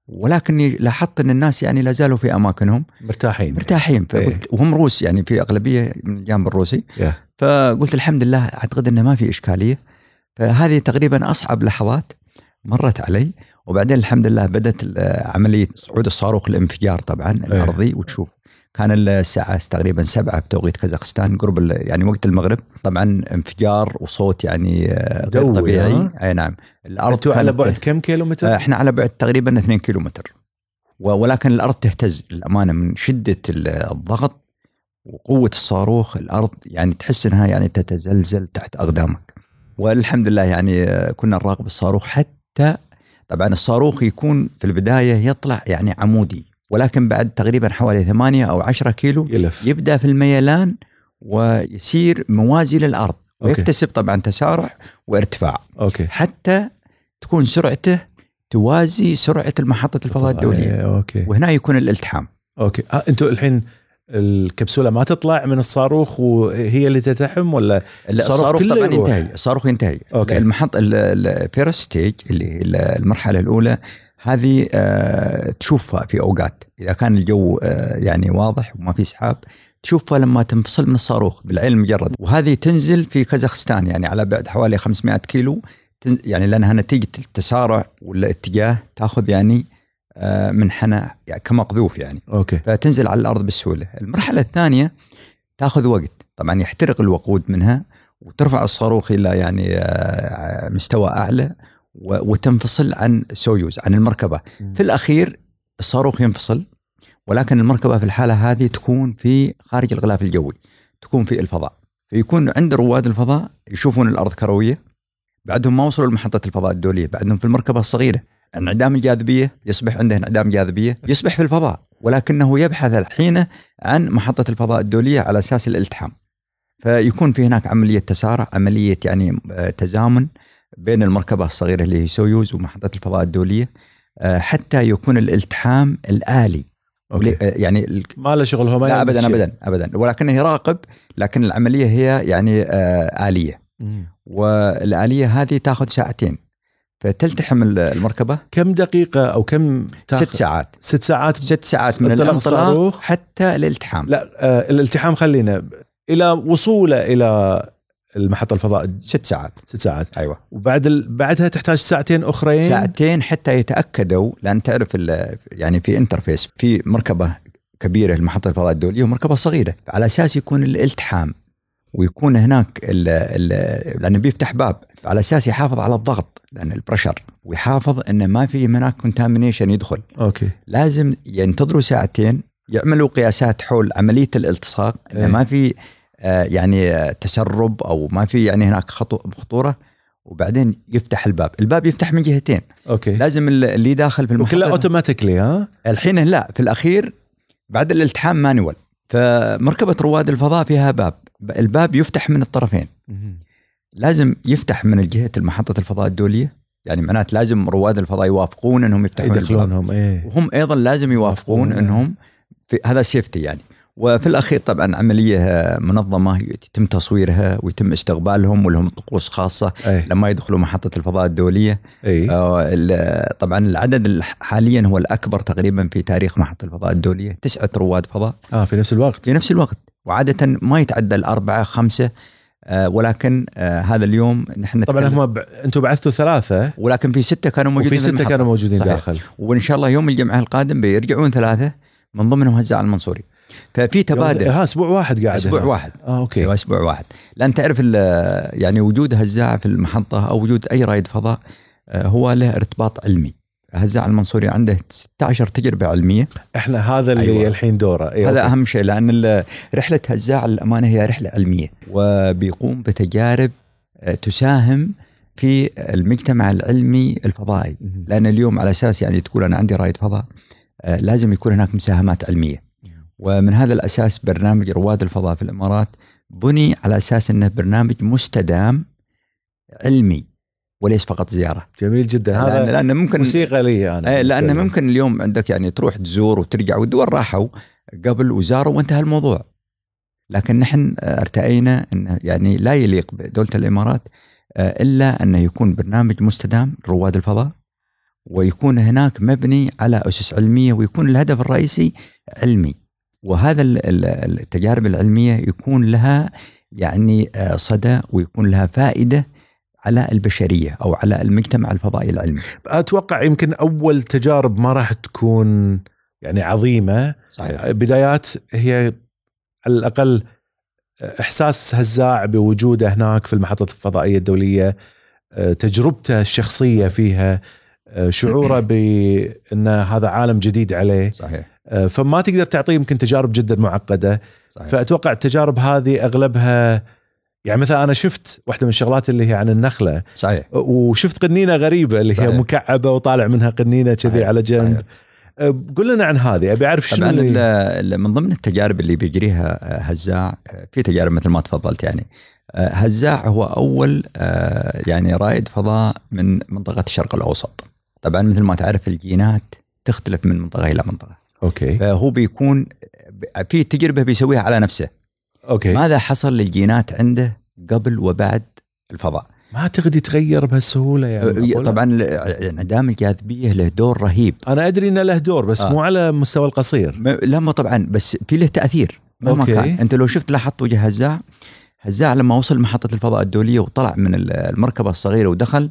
ولكني لاحظت أن الناس يعني لا زالوا في أماكنهم. مرتاحين. مرتاحين. فقلت إيه. وهم روس يعني في أغلبية من الجانب الروسي. yeah. فقلت الحمد لله أعتقد أنه ما في إشكالية. فهذه تقريبا أصعب لحظات مرت علي. وبعدين الحمد لله بدأت عملية صعود الصاروخ الانفجار طبعا إيه. الأرضي وتشوف كان الساعة تقريبا سبعة بتوقيت كازاخستان قرب يعني وقت المغرب. طبعا انفجار وصوت يعني آه، غير طبيعي. أي نعم. الأرض على بعد كم كيلو متر؟ آه، إحنا على بعد تقريبا 2 كيلو متر ولكن الأرض تهتز للأمانة من شدة الضغط وقوة الصاروخ. الأرض يعني تحس إنها يعني تتزلزل تحت أقدامك. والحمد لله يعني آه، كنا نراقب الصاروخ حتى طبعا الصاروخ يكون في البداية يطلع يعني عمودي. ولكن بعد تقريبا حوالي ثمانية أو عشرة كيلو يلف. يبدأ في الميلان ويصير موازي للأرض ويكتسب طبعا تسارع وارتفاع okay. حتى تكون سرعته توازي سرعة المحطة الفضاء الدولية okay. وهنا يكون الالتحام أوكي آه أنتم الحين الكبسولة ما تطلع من الصاروخ وهي اللي تلتحم ولا الصاروخ طبعا ينتهي الصاروخ ينتهي okay. المحط ال first stage اللي المرحلة الأولى هذه آه، تشوفها في أوقات. إذا كان الجو آه، يعني واضح وما في سحاب تشوفها لما تنفصل من الصاروخ بالعين المجرد وهذه تنزل في كازاخستان يعني على بعد حوالي 500 كيلو. يعني لأنها نتيجة التسارع والاتجاه تأخذ يعني آه، منحنى يعني كمقذوف يعني. okay. فتنزل على الأرض بسهولة. المرحلة الثانية تأخذ وقت. طبعا يحترق الوقود منها وترفع الصاروخ إلى يعني مستوى أعلى. وتنفصل عن سويوز عن المركبة. م. في الأخير الصاروخ ينفصل ولكن المركبة في الحالة هذه تكون في خارج الغلاف الجوي تكون في الفضاء. فيكون عند رواد الفضاء يشوفون الأرض كروية بعدهم ما وصلوا لمحطة الفضاء الدولية بعدهم في المركبة الصغيرة انعدام الجاذبية يصبح عنده انعدام جاذبية يصبح في الفضاء ولكنه يبحث الحين عن محطة الفضاء الدولية على أساس الالتحام. فيكون في هناك عملية تسارع عملية يعني آه، تزامن. بين المركبة الصغيرة اللي هي سويوز ومحطة الفضاء الدولية آه، حتى يكون الالتحام الآلي. okay. آه، يعني ما له شغل هو ما لا ابدا ابدا ابدا. ولكنه يراقب لكن العملية هي يعني آه آلية. مم. والآلية هذه تأخذ ساعتين. فتلتحم المركبة. كم دقيقة أو كم تاخذ ست ساعات. ست ساعات ست ساعات من الانطلاق حتى الالتحام. لا آه الالتحام خلينا إلى وصوله إلى المحطة الفضاء ست ساعات. ست ساعات. أيوه. وبعد ال... بعدها تحتاج ساعتين أخرين؟ ساعتين حتى يتأكدوا لأن تعرف يعني في interface في مركبة كبيرة المحطه الفضاء الدولية ومركبه صغيرة. على أساس يكون الالتحام ويكون هناك ال ال لأنه بيفتح باب على أساس يحافظ على الضغط لأن ال pressure ويحافظ انه ما في هناك contamination يدخل. okay. لازم ينتظروا ساعتين يعملوا قياسات حول عملية الالتصاق انه ما في آه، يعني تسرب أو ما في يعني هناك خطوره وبعدين يفتح الباب، الباب يفتح من جهتين. okay. لازم اللي داخل في المحطة كلها automatically ها؟ الحين لا في الأخير بعد الالتحام manual. فمركبة رواد الفضاء فيها باب، الباب يفتح من الطرفين. لازم يفتح من جهة محطه الفضاء الدولية. يعني معناته لازم رواد الفضاء يوافقون إنهم يفتحون الباب. يدخلونهم إيه. وهم أيضا لازم يوافقون يوافقون. إنهم في هذا سيفتي يعني. وفي الأخير طبعا عملية منظمة يتم تصويرها ويتم استقبالهم ولهم طقوس خاصة إيه لما يدخلوا محطة الفضاء الدولية. إيه آه، طبعا العدد حاليا هو الأكبر تقريبا في تاريخ محطة الفضاء الدولية. تسعة رواد فضاء. آه في نفس الوقت. في نفس الوقت. وعاده ما يتعدى الأربعة خمسة آه، ولكن آه، هذا اليوم نحن طبعا هم ب... أنتم بعثتوا ثلاثة. ولكن في ستة كانوا موجودين وفي في ستة. كانوا موجودين صحيح. داخل. وإن شاء الله يوم الجمعة القادم بيرجعون ثلاثة من ضمنهم هزاع المنصوري. ففي تبادل. ها أسبوع واحد قاعد أسبوع هنا. واحد. آه أوكي. أيوه أسبوع واحد. لأن تعرف يعني وجود هزاع في المحطة أو وجود أي رائد فضاء آه، هو له ارتباط علمي. هزاع المنصوري عنده 16 تجربة علمية. إحنا هذا اللي أيوة. الحين دوره. إيه هذا. أهم شيء لأن رحلة هزاع للامانه هي رحلة علمية وبيقوم بتجارب آه، تساهم في المجتمع العلمي الفضائي. لأن اليوم على أساس يعني تقول أنا عندي رائد فضاء آه، لازم يكون هناك مساهمات علمية. ومن هذا الأساس برنامج رواد الفضاء في الإمارات بني على أساس إنه برنامج مستدام علمي وليس فقط زيارة. جميل جدا. هذا لأن ممكن موسيقى لي أنا إيه لأن. ممكن اليوم عندك يعني تروح تزور وترجع والدول راحوا قبل وزاروا وانتهى الموضوع. لكن نحن أرتأينا انه يعني لا يليق بدولة الإمارات آه، إلا انه يكون برنامج مستدام رواد الفضاء ويكون هناك مبني على أسس علمية ويكون الهدف الرئيسي علمي. وهذا ال- ال- التجارب العلمية يكون لها يعني آه، صدى ويكون لها فائدة على البشرية أو على المجتمع الفضائي العلمي. أتوقع يمكن أول تجارب ما راح تكون يعني عظيمة. صحيح. بدايات هي على الأقل إحساس هزاع بوجوده هناك في المحطة الفضائية الدولية. أه، تجربته الشخصية فيها. شعوره بأن هذا عالم جديد عليه. صحيح. فما تقدر تعطيه يمكن تجارب جدا معقدة صحيح فأتوقع التجارب هذه أغلبها يعني مثلا أنا شفت واحدة من الشغلات اللي هي عن النخلة صحيح وشفت قنينة غريبة اللي هي صحيح. مكعبة وطالع منها قنينة كذي. على جنب صحيح. قل لنا عن هذه أبي أعرف شنو اللي ال- من ضمن التجارب اللي بيجريها آه، هزاع آه، في تجارب مثل ما تفضلت يعني آه، هزاع هو أول آه، يعني رائد فضاء من منطقة الشرق الأوسط طبعا مثل ما تعرف الجينات تختلف من منطقة إلى منطقة okay. فهو بيكون في تجربة بيسويها على نفسه. okay. ماذا حصل للجينات عنده قبل وبعد الفضاء؟ ما اعتقد يتغير بهالسهولة يعني معقولة؟ طبعا انعدام الجاذبية له دور رهيب. أنا أدري إنه له دور بس آه. مو على مستوى القصير. لا ما طبعا بس في له تأثير. مهما. كان. أنت لو شفت لاحظت وجه هزاع هزاع لما وصل محطة الفضاء الدولية وطلع من ال- المركبة الصغيرة ودخل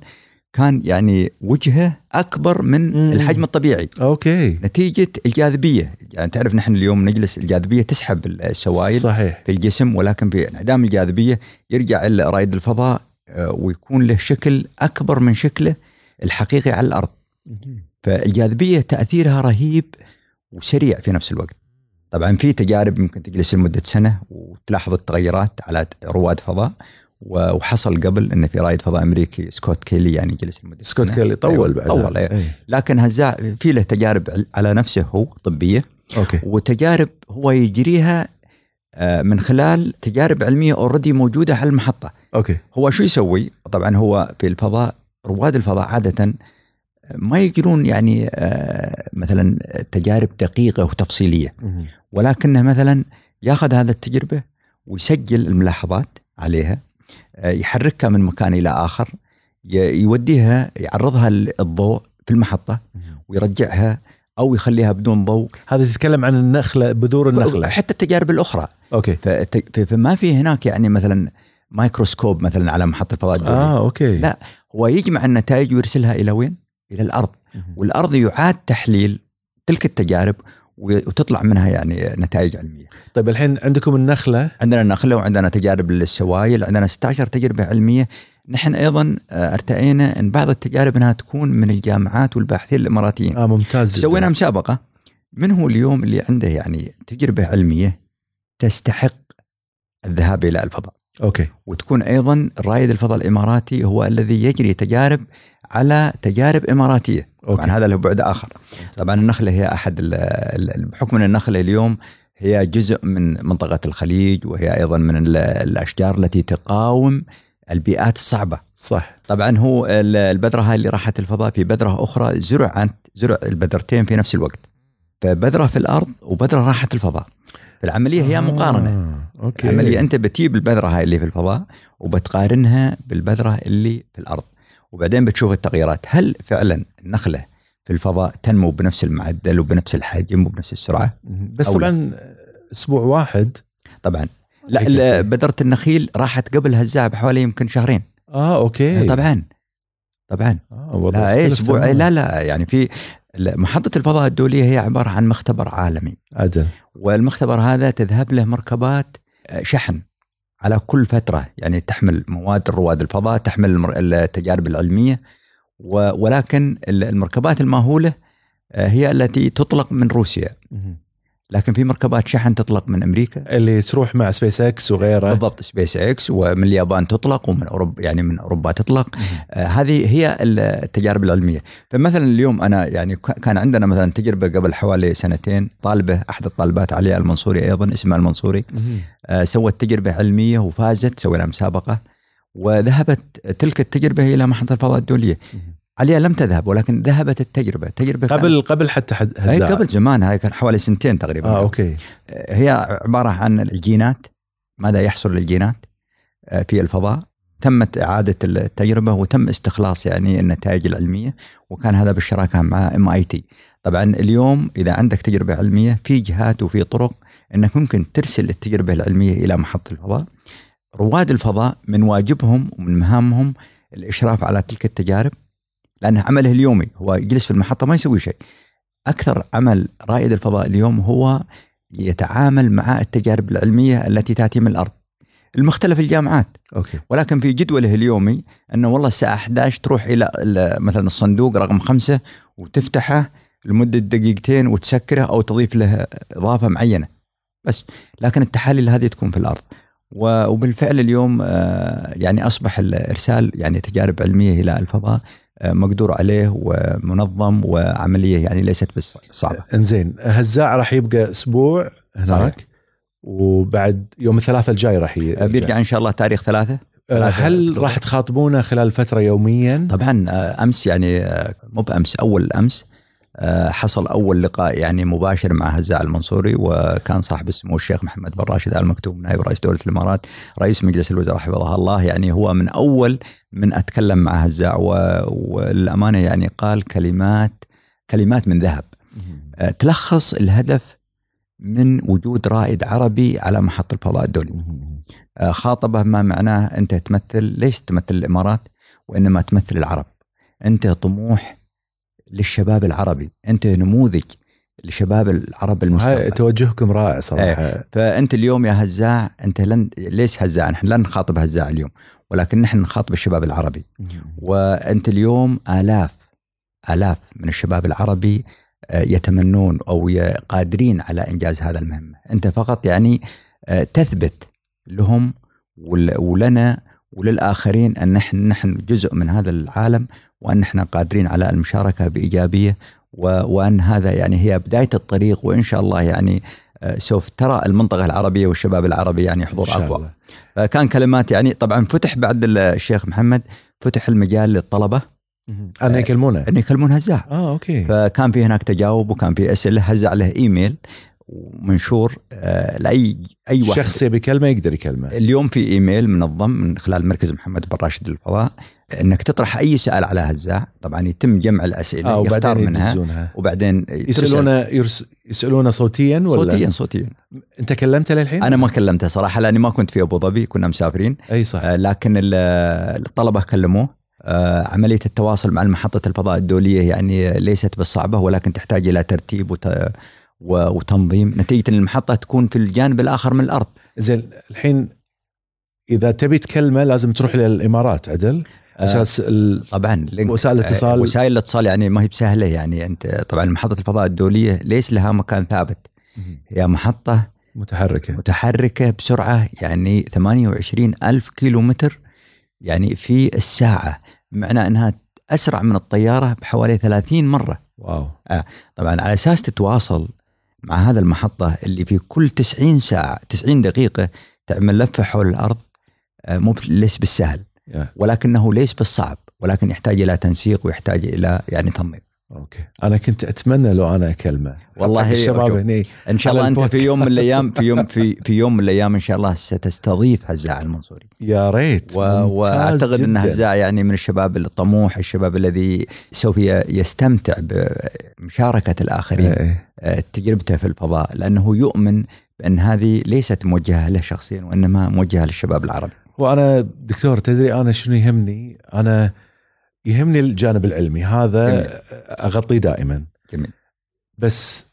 كان يعني وجهه أكبر من مم. الحجم الطبيعي. أوكي. نتيجة الجاذبية. يعني تعرف نحن اليوم نجلس الجاذبية تسحب السوائل صحيح. في الجسم ولكن في انعدام الجاذبية يرجع رائد الفضاء آه، ويكون له شكل أكبر من شكله الحقيقي على الأرض. فالجاذبية تأثيرها رهيب وسريع في نفس الوقت. طبعا في تجارب ممكن تجلس لمدة سنة وتلاحظ التغيرات على رواد فضاء. وحصل قبل إن في رائد فضاء أمريكي سكوت كيلي يعني جلس لمدة سكوت. كيلي طول أيوة، بعد طول أيوة. أي. لكن هزاع في له تجارب عل- على نفسه هو طبية okay وتجارب هو يجريها آه، من خلال تجارب علمية already موجودة على المحطة. okay هو شو يسوي؟ طبعا هو في الفضاء رواد الفضاء عادة ما يجرون يعني آه، مثلا تجارب دقيقة وتفصيلية. ولكنه مثلا ياخذ هذا التجربة ويسجل الملاحظات عليها آه، يحركها من مكان إلى آخر يوديها يعرضها للضوء في المحطة ويرجعها أو يخليها بدون ضوء. هذا تتكلم عن النخلة بذور النخلة. حتى التجارب الأخرى. okay. فما في هناك يعني مثلا مايكروسكوب مثلا على محطة الفضاء الدوليه آه okay. لا. هو يجمع النتائج ويرسلها إلى وين؟ إلى الأرض. والأرض يعاد تحليل تلك التجارب وتطلع منها يعني نتائج علمية. طيب الحين عندكم النخلة عندنا النخلة وعندنا تجارب للسوائل، عندنا 16 تجربة علمية، نحن أيضا آه، ارتئينا إن بعض التجارب إنها تكون من الجامعات والباحثين الإماراتيين. آه ممتاز. سوينا مسابقة من هو اليوم اللي عنده يعني تجربة علمية تستحق الذهاب إلى الفضاء. okay وتكون أيضا رائد الفضاء الإماراتي هو الذي يجري تجارب على تجارب إماراتية. طبعا okay. هذا له بعد آخر. طبعا النخلة هي أحد بحكم إن النخلة اليوم هي جزء من منطقة الخليج وهي أيضا من ال- الأشجار التي تقاوم البيئات الصعبة. صح. طبعا هو ال- البذرة هاي اللي راحت الفضاء في بذرة أخرى زرعت زرع البذرتين في نفس الوقت. فبذرة في الأرض وبذرة راحت الفضاء. العملية هي مقارنة. آه. أوكي. العملية أنت بتجيب البذرة هاي اللي في الفضاء وبتقارنها بالبذرة اللي في الأرض. وبعدين بتشوف التغييرات. هل فعلا النخلة في الفضاء تنمو بنفس المعدل وبنفس الحجم وبنفس السرعة؟ بس طبعا أسبوع واحد. طبعا. لا. بذره النخيل راحت قبل هالزاع بحوالي يمكن شهرين. آه okay. طبعا. طبعا. آه لا اختلف أسبوع. تماماً. لا لا يعني في محطة الفضاء الدولية هي عبارة عن مختبر عالمي. عدل. والمختبر هذا تذهب له مركبات آه، شحن. على كل فترة يعني تحمل مواد رواد الفضاء تحمل التجارب العلمية ولكن ال- المركبات المأهولة آه، هي التي تطلق من روسيا. لكن في مركبات شحن تطلق من أمريكا. اللي تروح مع سبيس إكس وغيره. بالضبط سبيس إكس ومن اليابان تطلق ومن اوروبا يعني من أوروبا تطلق. آه، هذه هي التجارب العلمية. فمثلا اليوم أنا يعني كان عندنا مثلا تجربة قبل حوالي سنتين طالبة أحد الطالبات عليا المنصوري أيضا اسمها المنصوري. آه، سوت تجربة علمية وفازت سوينا مسابقة وذهبت تلك التجربة إلى محطة الفضاء الدولية. عليا لم تذهب ولكن ذهبت التجربة. تجربه قبل قبل حتى حد هي هزاع قبل زمان هاي كان حوالي سنتين تقريبا آه okay. هي عبارة عن الجينات ماذا يحصل للجينات آه، في الفضاء. تمت إعادة التجربة وتم استخلاص يعني النتائج العلمية وكان هذا بالشراكة مع MIT طبعا اليوم إذا عندك تجربة علمية في جهات وفي طرق أنك ممكن ترسل التجربة العلمية إلى محطة الفضاء. رواد الفضاء من واجبهم ومن مهامهم الإشراف على تلك التجارب. لأن عمله اليومي هو يجلس في المحطة ما يسوي شيء أكثر عمل رائد الفضاء اليوم هو يتعامل مع التجارب العلمية التي تأتي من الأرض. المختلف الجامعات أوكي ولكن في جدوله اليومي أنه والله الساعة 11 تروح إلى ال- مثلا الصندوق رقم خمسة وتفتحه لمدة دقيقتين وتسكره أو تضيف له إضافة معينة. بس لكن التحاليل هذه تكون في الأرض. وبالفعل اليوم آه، يعني أصبح الإرسال يعني تجارب علمية إلى الفضاء مقدور عليه ومنظم وعملية يعني ليست بس صعبة. انزين هزاع راح يبقى أسبوع هناك صحيح. وبعد يوم الثلاثاء الجاي راح. آه، بيرجع إن شاء الله تاريخ ثلاثة آه، هل. راح تخاطبونه خلال فترة يوميا؟ طبعا آه، أمس يعني آه، مو بأمس أول أمس آه، حصل أول لقاء يعني مباشر مع هزاع المنصوري وكان صاحب السمو الشيخ محمد بن راشد آل مكتوم نائب رئيس دولة الإمارات رئيس مجلس الوزراء حفظه الله. يعني هو من أول من أتكلم مع هزاع و- والأمانة يعني قال كلمات كلمات من ذهب. آه، تلخص الهدف من وجود رائد عربي على محطة الفضاء الدولي. آه، خاطبه ما معناه أنت تمثل ليش تمثل الإمارات وإنما تمثل العرب؟ أنت طموح للشباب العربي. أنت نموذج لشباب العرب المستقبل. توجهكم رائع صراحة. فأنت اليوم يا هزاع أنت لن ليش هزاع؟ نحن لن نخاطب هزاع اليوم ولكن نحن نخاطب الشباب العربي. وأنت اليوم آلاف آلاف من الشباب العربي آه، يتمنون أو قادرين على إنجاز هذا المهمة، أنت فقط يعني آه، تثبت لهم ول- ولنا وللآخرين أن نحن نحن جزء من هذا العالم وأن نحن قادرين على المشاركة بإيجابية وأن هذا يعني هي بداية الطريق وإن شاء الله يعني آه، سوف ترى المنطقة العربية والشباب العربي يعني حضور. الله. فكان كلمات يعني طبعا فتح بعد الشيخ محمد فتح المجال للطلبة. أنا يكلمونه أن يكلمون هزاع آه okay. فكان في هناك تجاوب وكان في أسئلة هزاع له إيميل ومنشور آه، لأي أي واحد. شخص يبي كلمه يقدر يكلمه. اليوم في إيميل منظم من خلال مركز محمد بن راشد للفضاء إنك تطرح أي سؤال على هزاع طبعا يتم جمع الأسئلة آه يختار منها يدزونها. وبعدين يسالونه يرس... يسالونه صوتيا ولا؟ صوتيا صوتيا. أنت كلمته للحين؟ أنا ما كلمته صراحة لأني ما كنت في أبو ظبي كنا مسافرين. أي صح. آه، لكن ال- الطلبة كلموه. آه، عملية التواصل مع محطه الفضاء الدولية يعني ليست بالصعبة ولكن تحتاج إلى ترتيب وت... و- وتنظيم. نتيجة ان المحطة تكون في الجانب الآخر من الأرض. زين الحين إذا تبي تكلمه لازم تروح للإمارات عدل؟ آه، أساس ال... طبعا وسائل الاتصال- آه، وسائل الاتصال يعني ما هي بسهلة يعني أنت طبعا محطه الفضاء الدولية ليس لها مكان ثابت. هي محطة متحركة. متحركة بسرعة يعني 28 ألف كيلو متر يعني في الساعة بمعنى إنها أسرع من الطيارة بحوالي 30 مرة. واو. طبعا على أساس تتواصل مع هذا المحطة اللي في كل 90 ساعة 90 دقيقة تعمل لفة حول الأرض آه، مو ليس بالسهل. ولكنه ليس بالصعب ولكن يحتاج إلى تنسيق ويحتاج إلى يعني تنظيم أوكي أنا كنت أتمنى لو أنا أكلمه والله الشباب. هني إن شاء الله أنت في. يوم من الأيام في يوم في في يوم من الأيام إن شاء الله ستستضيف هزاع المنصوري يا ريت و... وأعتقد إن جداً. هزاع يعني من الشباب الطموح الشباب الذي سوف يستمتع بمشاركة الآخرين إيه. آه، تجربته في الفضاء لأنه يؤمن بأن هذه ليست موجهة له شخصيا وإنما موجهة للشباب العربي وأنا دكتور تدري أنا شنو يهمني؟ أنا يهمني الجانب العلمي. هذا جميل. أغطيه دائما. جميل. بس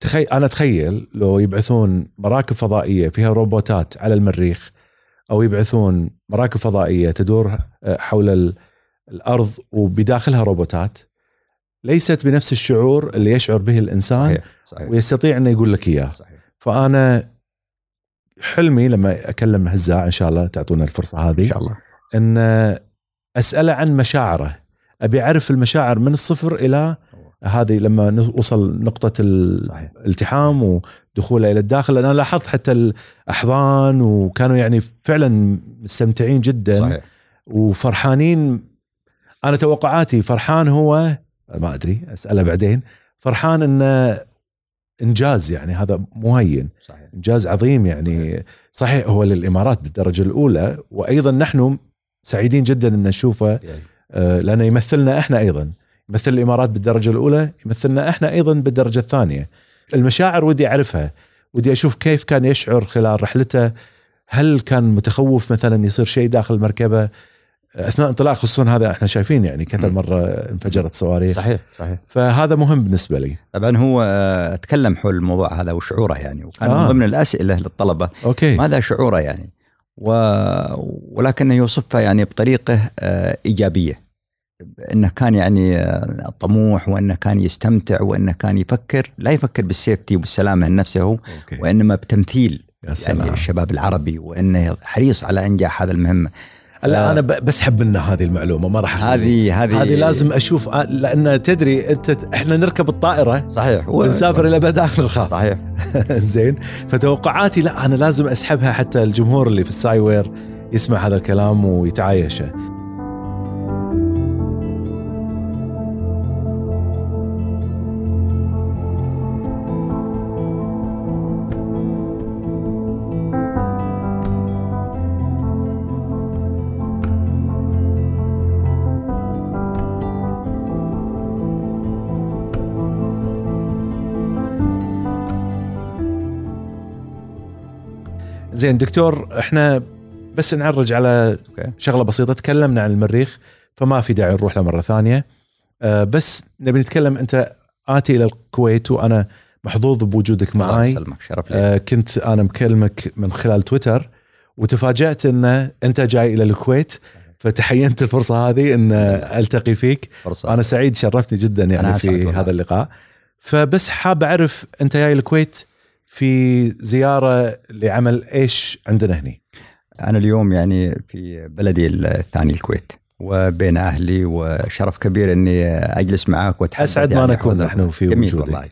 تخيل أنا أتخيل لو يبعثون مراكب فضائية فيها روبوتات على المريخ أو يبعثون مراكب فضائية تدور حول ال- الأرض وبداخلها روبوتات ليست بنفس الشعور اللي يشعر به الإنسان صحيح صحيح. ويستطيع إنه يقول لك إياه. صحيح. فأنا حلمي لما أكلم هزاع إن شاء الله تعطونا الفرصة هذه. إن شاء الله. إن اساله عن مشاعره. أبي أعرف المشاعر من الصفر إلى هذه لما نوصل نقطة صحيح. الالتحام ودخوله إلى الداخل. أنا لاحظت حتى الأحضان وكانوا يعني فعلا مستمتعين جدا صحيح. وفرحانين. أنا توقعاتي فرحان هو ما أدري أسأله بعدين. فرحان انه إنجاز يعني هذا مو هين صحيح. إنجاز عظيم يعني. صحيح. هو للإمارات بالدرجة الأولى وأيضا نحن سعيدين جدا أن نشوفه آه، لأنه يمثلنا إحنا أيضا. يمثل الإمارات بالدرجة الأولى يمثلنا إحنا أيضا بالدرجة الثانية. المشاعر ودي أعرفها ودي أشوف كيف كان يشعر خلال رحلته. هل كان متخوف مثلا يصير شيء داخل المركبة؟ أثناء انطلاق خصوصا هذا إحنا شايفين يعني مم. مرة انفجرت صواريخ. صحيح صحيح. فهذا مهم بالنسبة لي. طبعا هو آه، تكلم حول الموضوع هذا وشعوره يعني وكان آه. من ضمن الأسئلة للطلبة. أوكي. ماذا شعوره يعني؟ و... ولكنه يوصفها يعني بطريقة آه، إيجابية. إنه كان يعني آه، طموح وإنه كان يستمتع وإنه كان يفكر. لا يفكر بالسيفتي وبالسلامة لنفسه هو أوكي. وإنما بتمثيل يا سلام. يعني الشباب العربي وإنه حريص على انجاح هذا المهمه لا. أنا ب- بسحب منه هذه المعلومة ما راح. هذه هذه هذه لازم أشوف آه، لأن تدري أنت إحنا نركب الطائرة صحيح. ونسافر إلى ابد اخر الخط صحيح. زين. فتوقعاتي لا أنا لازم أسحبها حتى الجمهور اللي في الساي وير يسمع هذا الكلام ويتعايشه. زين دكتور إحنا بس نعرج على شغلة بسيطة. تكلمنا عن المريخ فما في داعي نروح له مرة ثانية. أه بس نبي نتكلم. أنت آتي إلى الكويت وأنا محظوظ بوجودك معي شرف لي. أه كنت أنا مكلمك من خلال تويتر وتفاجأت إن أنت جاي إلى الكويت فتحينت الفرصة هذه إن ألتقي فيك. فرصة. أنا سعيد شرفتني جدا يعني في. هذا اللقاء. فبس حاب أعرف أنت جاي الكويت في زيارة لعمل إيش عندنا هني؟ أنا اليوم يعني في بلدي الثاني الكويت وبين أهلي وشرف كبير إني أجلس معك وأتحدث أسعد ما يعني نكون حول- نحن في جميل وجودك. والله.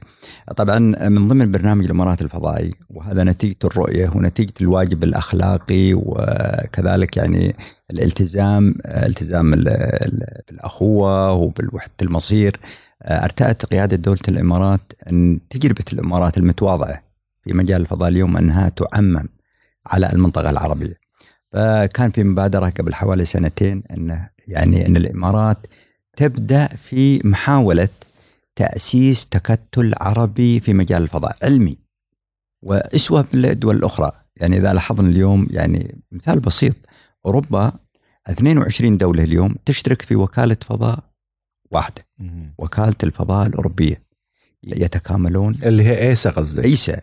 طبعا من ضمن برنامج الإمارات الفضائي وهذا نتيجة الرؤية ونتيجة الواجب الأخلاقي وكذلك يعني الالتزام التزام ال- ال- بالأخوة وبالوحدة المصير. أرتأت قيادة دولة الإمارات أن تجربة الإمارات المتواضعة في مجال الفضاء اليوم أنها تعمم على المنطقة العربية. فكان في مبادرة قبل حوالي سنتين أنه يعني أن الإمارات تبدأ في محاولة تأسيس تكتل عربي في مجال الفضاء علمي. وأسوة بالدول الأخرى يعني إذا لاحظنا اليوم يعني مثال بسيط أوروبا 22 دولة اليوم تشترك في وكالة فضاء واحدة. وكالة الفضاء الأوروبية. يتكاملون. اللي هي إيسا قصدك؟ إيسا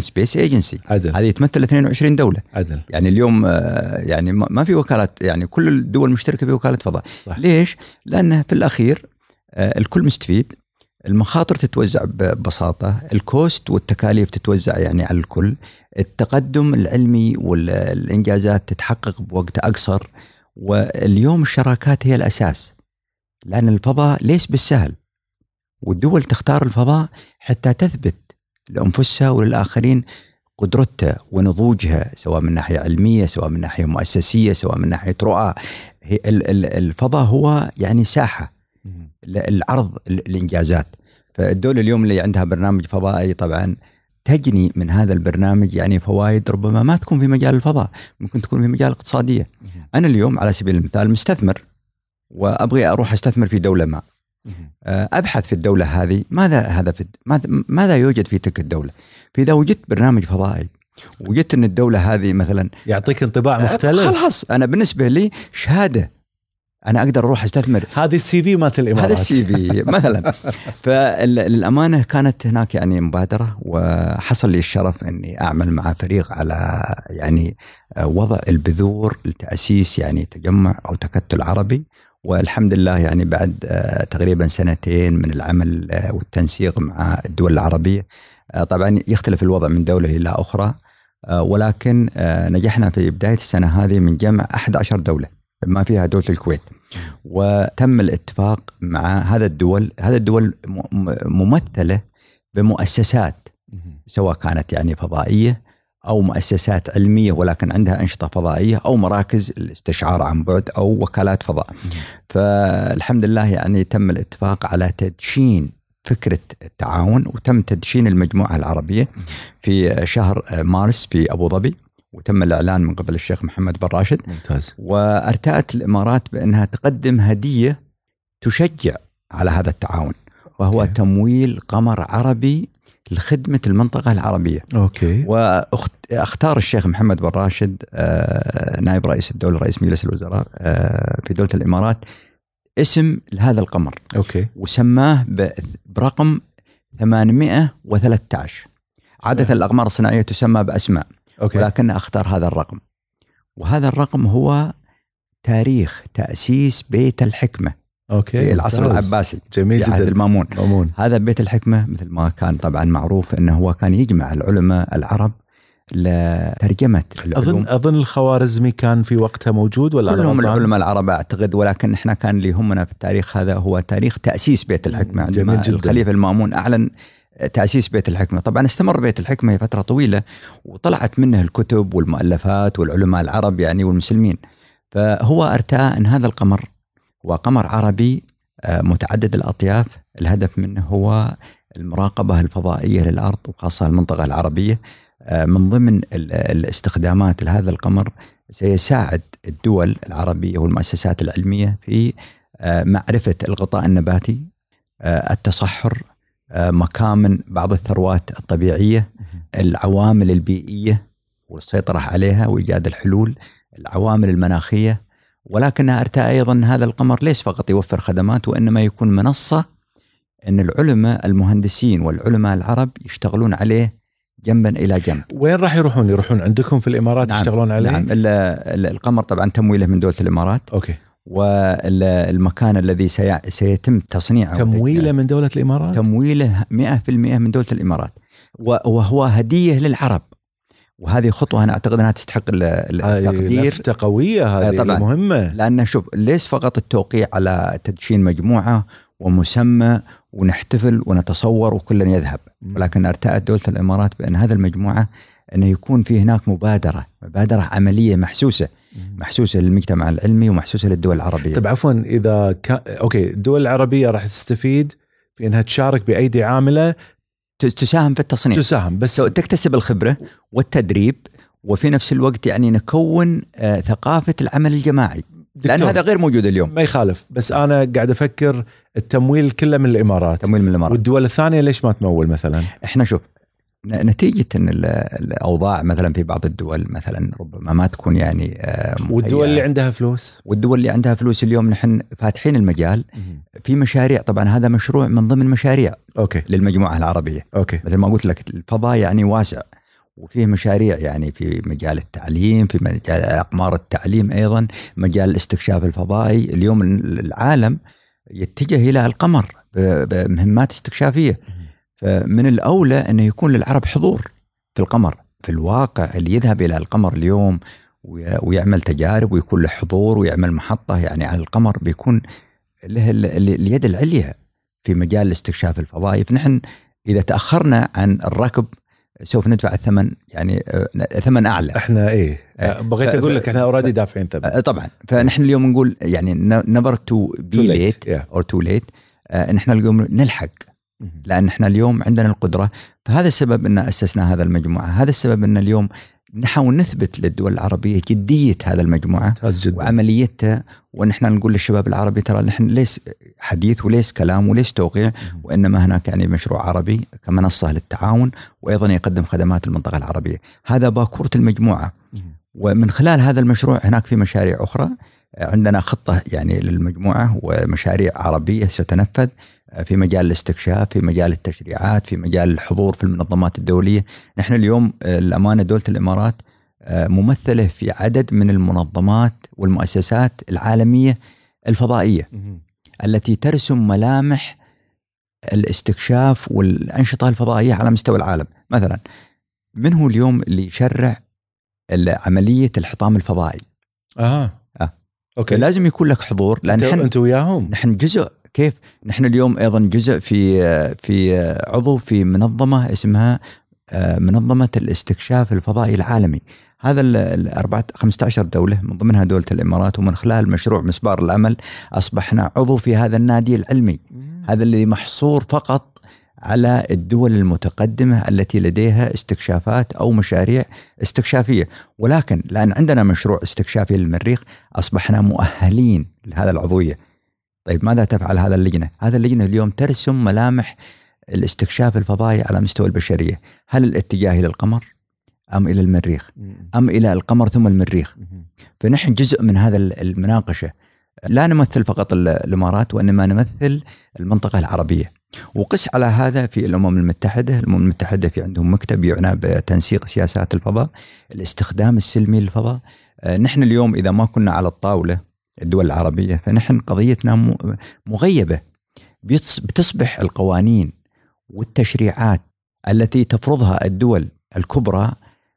Space Agency. عدل. هذه تمثل 22 دولة. عدل. يعني اليوم آه، يعني ما في وكالات يعني كل الدول مشتركه في وكالة فضاء. صح. ليش؟ لأنه في الأخير آه، الكل مستفيد. المخاطر تتوزع ببساطة. الكوست والتكاليف تتوزع يعني على الكل. التقدم العلمي والإنجازات تتحقق بوقت أقصر. واليوم الشراكات هي الأساس. لأن الفضاء ليس بالسهل. والدول تختار الفضاء حتى تثبت لأنفسها وللآخرين قدرتها ونضوجها سواء من ناحية علمية سواء من ناحية مؤسسية سواء من ناحية رؤى. هي ال- ال- الفضاء هو يعني ساحة العرض الانجازات فالدولة اليوم اللي عندها برنامج فضائي طبعا تجني من هذا البرنامج يعني فوائد ربما ما تكون في مجال الفضاء ممكن تكون في مجال الاقتصاديه أنا اليوم على سبيل المثال مستثمر وأبغي أروح أستثمر في دولة ما. أبحث في الدولة هذه ماذا هذا في ماذا, يوجد في تلك الدولة؟ فإذا وجدت برنامج فضائي وجدت إن الدولة هذه مثلا يعطيك انطباع مختلف. خلاص أنا بالنسبة لي شهادة أنا أقدر أروح أستثمر. هذه السي في مالت الإمارات. هذا السي في مثلا. فللأمانة كانت هناك يعني مبادرة وحصل لي الشرف إني أعمل مع فريق على يعني وضع البذور لتأسيس يعني تجمع أو تكتل عربي. والحمد لله يعني بعد آه، تقريبا سنتين من العمل آه، والتنسيق مع الدول العربية. آه، طبعا يختلف الوضع من دولة إلى أخرى. آه، ولكن نجحنا في بداية السنة هذه من جمع 11 دولة بما فيها دولة الكويت. وتم الاتفاق مع هذا الدول. هذا الدول م- م- ممثلة بمؤسسات سواء كانت يعني فضائية أو مؤسسات علمية ولكن عندها أنشطة فضائية أو مراكز الاستشعار عن بعد أو وكالات فضاء. فالحمد لله يعني تم الاتفاق على تدشين فكرة التعاون وتم تدشين المجموعة العربية في شهر مارس في أبو ظبي وتم الإعلان من قبل الشيخ محمد بن راشد ممتاز وأرتأت الإمارات بأنها تقدم هدية تشجع على هذا التعاون وهو okay. تمويل قمر عربي لخدمة المنطقة العربية. okay. واختار الشيخ محمد بن راشد آه، نائب رئيس الدولة رئيس مجلس الوزراء آه، في دولة الإمارات اسم لهذا القمر. okay. وسماه برقم 813 عادة الأقمار الصناعية تسمى بأسماء okay. ولكن أختار هذا الرقم. وهذا الرقم هو تاريخ تأسيس بيت الحكمة. okay في العصر ممتاز. العباسي جميل في عهد جدا المامون مامون هذا بيت الحكمة مثل ما كان طبعا معروف إنه هو كان يجمع العلماء العرب لترجمة العلوم اظن أظن الخوارزمي كان في وقتها موجود ولا كلهم؟ العلماء العرب أعتقد ولكن إحنا كان اللي يهمنا في التاريخ هذا هو تاريخ تأسيس بيت الحكمة جميل عندما جداً. الخليفة المامون أعلن تأسيس بيت الحكمة، طبعا استمر بيت الحكمة فتره طويلة وطلعت منه الكتب والمؤلفات والعلماء العرب يعني والمسلمين. فهو ارتأى إن هذا القمر هو قمر عربي آه، متعدد الأطياف، الهدف منه هو المراقبة الفضائية للأرض وخاصة المنطقة العربية. آه، من ضمن ال- الاستخدامات لهذا القمر سيساعد الدول العربية والمؤسسات العلمية في آه، معرفة الغطاء النباتي التصحر مكامن بعض الثروات الطبيعية العوامل البيئية والسيطرة عليها وإيجاد الحلول العوامل المناخية ولكنها ارتأى أيضا أن هذا القمر. ليس فقط يوفر خدمات وإنما يكون منصة؟ إن العلماء المهندسين والعلماء العرب يشتغلون عليه جنبا إلى جنب. وين راح يروحون؟ يروحون عندكم في الإمارات نعم، يشتغلون عليه؟ نعم. ال- ال- القمر طبعا تمويله من دولة الإمارات. okay. والمكان الذي سي- سيتم تصنيعه تمويله من دولة الإمارات؟ تمويله 100% من دولة الإمارات. وهو هدية للعرب. وهذه خطوة أنا أعتقد أنها تستحق التقدير. لفتة قوية هذه طبعاً. مهمة. لأن شوف ليس فقط التوقيع على تدشين مجموعة ومسمى ونحتفل ونتصور وكلنا يذهب؟ ولكن أرتأت دولة الإمارات بأن هذه المجموعة أنه يكون في هناك مبادرة مبادرة عملية محسوسة محسوسة للمجتمع العلمي ومحسوسة للدول العربية. طيب عفوا إذا كان أوكي الدول العربية راح تستفيد في إنها تشارك بأيدي عاملة تساهم في التصنيع تساهم بس تكتسب الخبرة والتدريب وفي نفس الوقت يعني نكون آه، ثقافة العمل الجماعي. دكتور، هذا غير موجود اليوم. ما يخالف بس أنا قاعد أفكر التمويل كله من الإمارات. تمويل من الإمارات. والدول الثانية ليش ما تمول مثلا؟ إحنا شوف نتيجة إن ال- الأوضاع مثلا في بعض الدول مثلا ربما ما تكون يعني آه، والدول. اللي عندها فلوس. والدول اللي عندها فلوس اليوم نحن فاتحين المجال. في مشاريع طبعا هذا مشروع من ضمن مشاريع okay. للمجموعة العربية. okay. مثل ما قلت لك الفضاء يعني واسع وفيه مشاريع يعني في مجال التعليم في مجال اقمار التعليم أيضا مجال الاستكشاف الفضائي. اليوم العالم يتجه إلى القمر بمهمات استكشافية. فمن الأولى انه يكون للعرب حضور في القمر في الواقع اللي يذهب إلى القمر اليوم وي- ويعمل تجارب ويكون له حضور ويعمل محطة يعني على القمر بيكون له ال- ال- اليد العليا في مجال الاستكشاف الفضائي فنحن إذا تأخرنا عن الركب سوف ندفع الثمن يعني آه، ثمن أعلى إحنا إيه إيه. بغيت ف- أقول لك إحنا already دافعين ثمن آه، طبعا فنحن اليوم نقول يعني never to be. late. or too late ان إحنا اليوم نلحق لأن إحنا اليوم عندنا القدرة فهذا السبب إن أسسنا هذا المجموعة هذا السبب إن اليوم نحاول نثبت للدول العربية جدية هذا المجموعة جدا. وعمليتها ونحن نقول للشباب العربي ترى نحن ليس حديث وليس كلام وليس توقيع وإنما هناك يعني مشروع عربي كمنصة للتعاون وأيضا يقدم خدمات المنطقة العربية. هذا باكورة المجموعة. ومن خلال هذا المشروع هناك في مشاريع أخرى عندنا خطة يعني للمجموعة ومشاريع عربية ستنفذ. في مجال الاستكشاف في مجال التشريعات في مجال الحضور في المنظمات الدولية. نحن اليوم آه، الأمانة دولة الإمارات آه، ممثلة في عدد من المنظمات والمؤسسات العالمية الفضائية التي ترسم ملامح الاستكشاف والأنشطة الفضائية على مستوى العالم. مثلا من هو اليوم اللي يشرع عملية الحطام الفضائي؟ أها. آه. أوكي. لازم يكون لك حضور لأن أنت نحن أنت وياهم. نحن جزء كيف نحن اليوم أيضا جزء في في عضو في منظمة اسمها منظمة الاستكشاف الفضائي العالمي. هذا ال- الأربعة 15 دولة من ضمنها دولة الإمارات ومن خلال مشروع مسبار الأمل أصبحنا عضو في هذا النادي العلمي. هذا الذي محصور فقط على الدول المتقدمة التي لديها استكشافات أو مشاريع استكشافية. ولكن لأن عندنا مشروع استكشافي للمريخ أصبحنا مؤهلين لهذا العضوية. طيب ماذا تفعل هذا اللجنة؟ هذا اللجنة اليوم ترسم ملامح الاستكشاف الفضائي على مستوى البشرية. هل الاتجاه إلى القمر أم إلى المريخ؟ أم إلى القمر ثم المريخ؟ فنحن جزء من هذا المناقشة. لا نمثل فقط ال- الإمارات وإنما نمثل المنطقة العربية. وقس على هذا في الأمم المتحدة. الأمم المتحدة في عندهم مكتب يعنى بتنسيق سياسات الفضاء الاستخدام السلمي للفضاء. آه، نحن اليوم إذا ما كنا على الطاولة الدول العربية. فنحن قضيتنا مغيبة. بتصبح القوانين والتشريعات التي تفرضها الدول الكبرى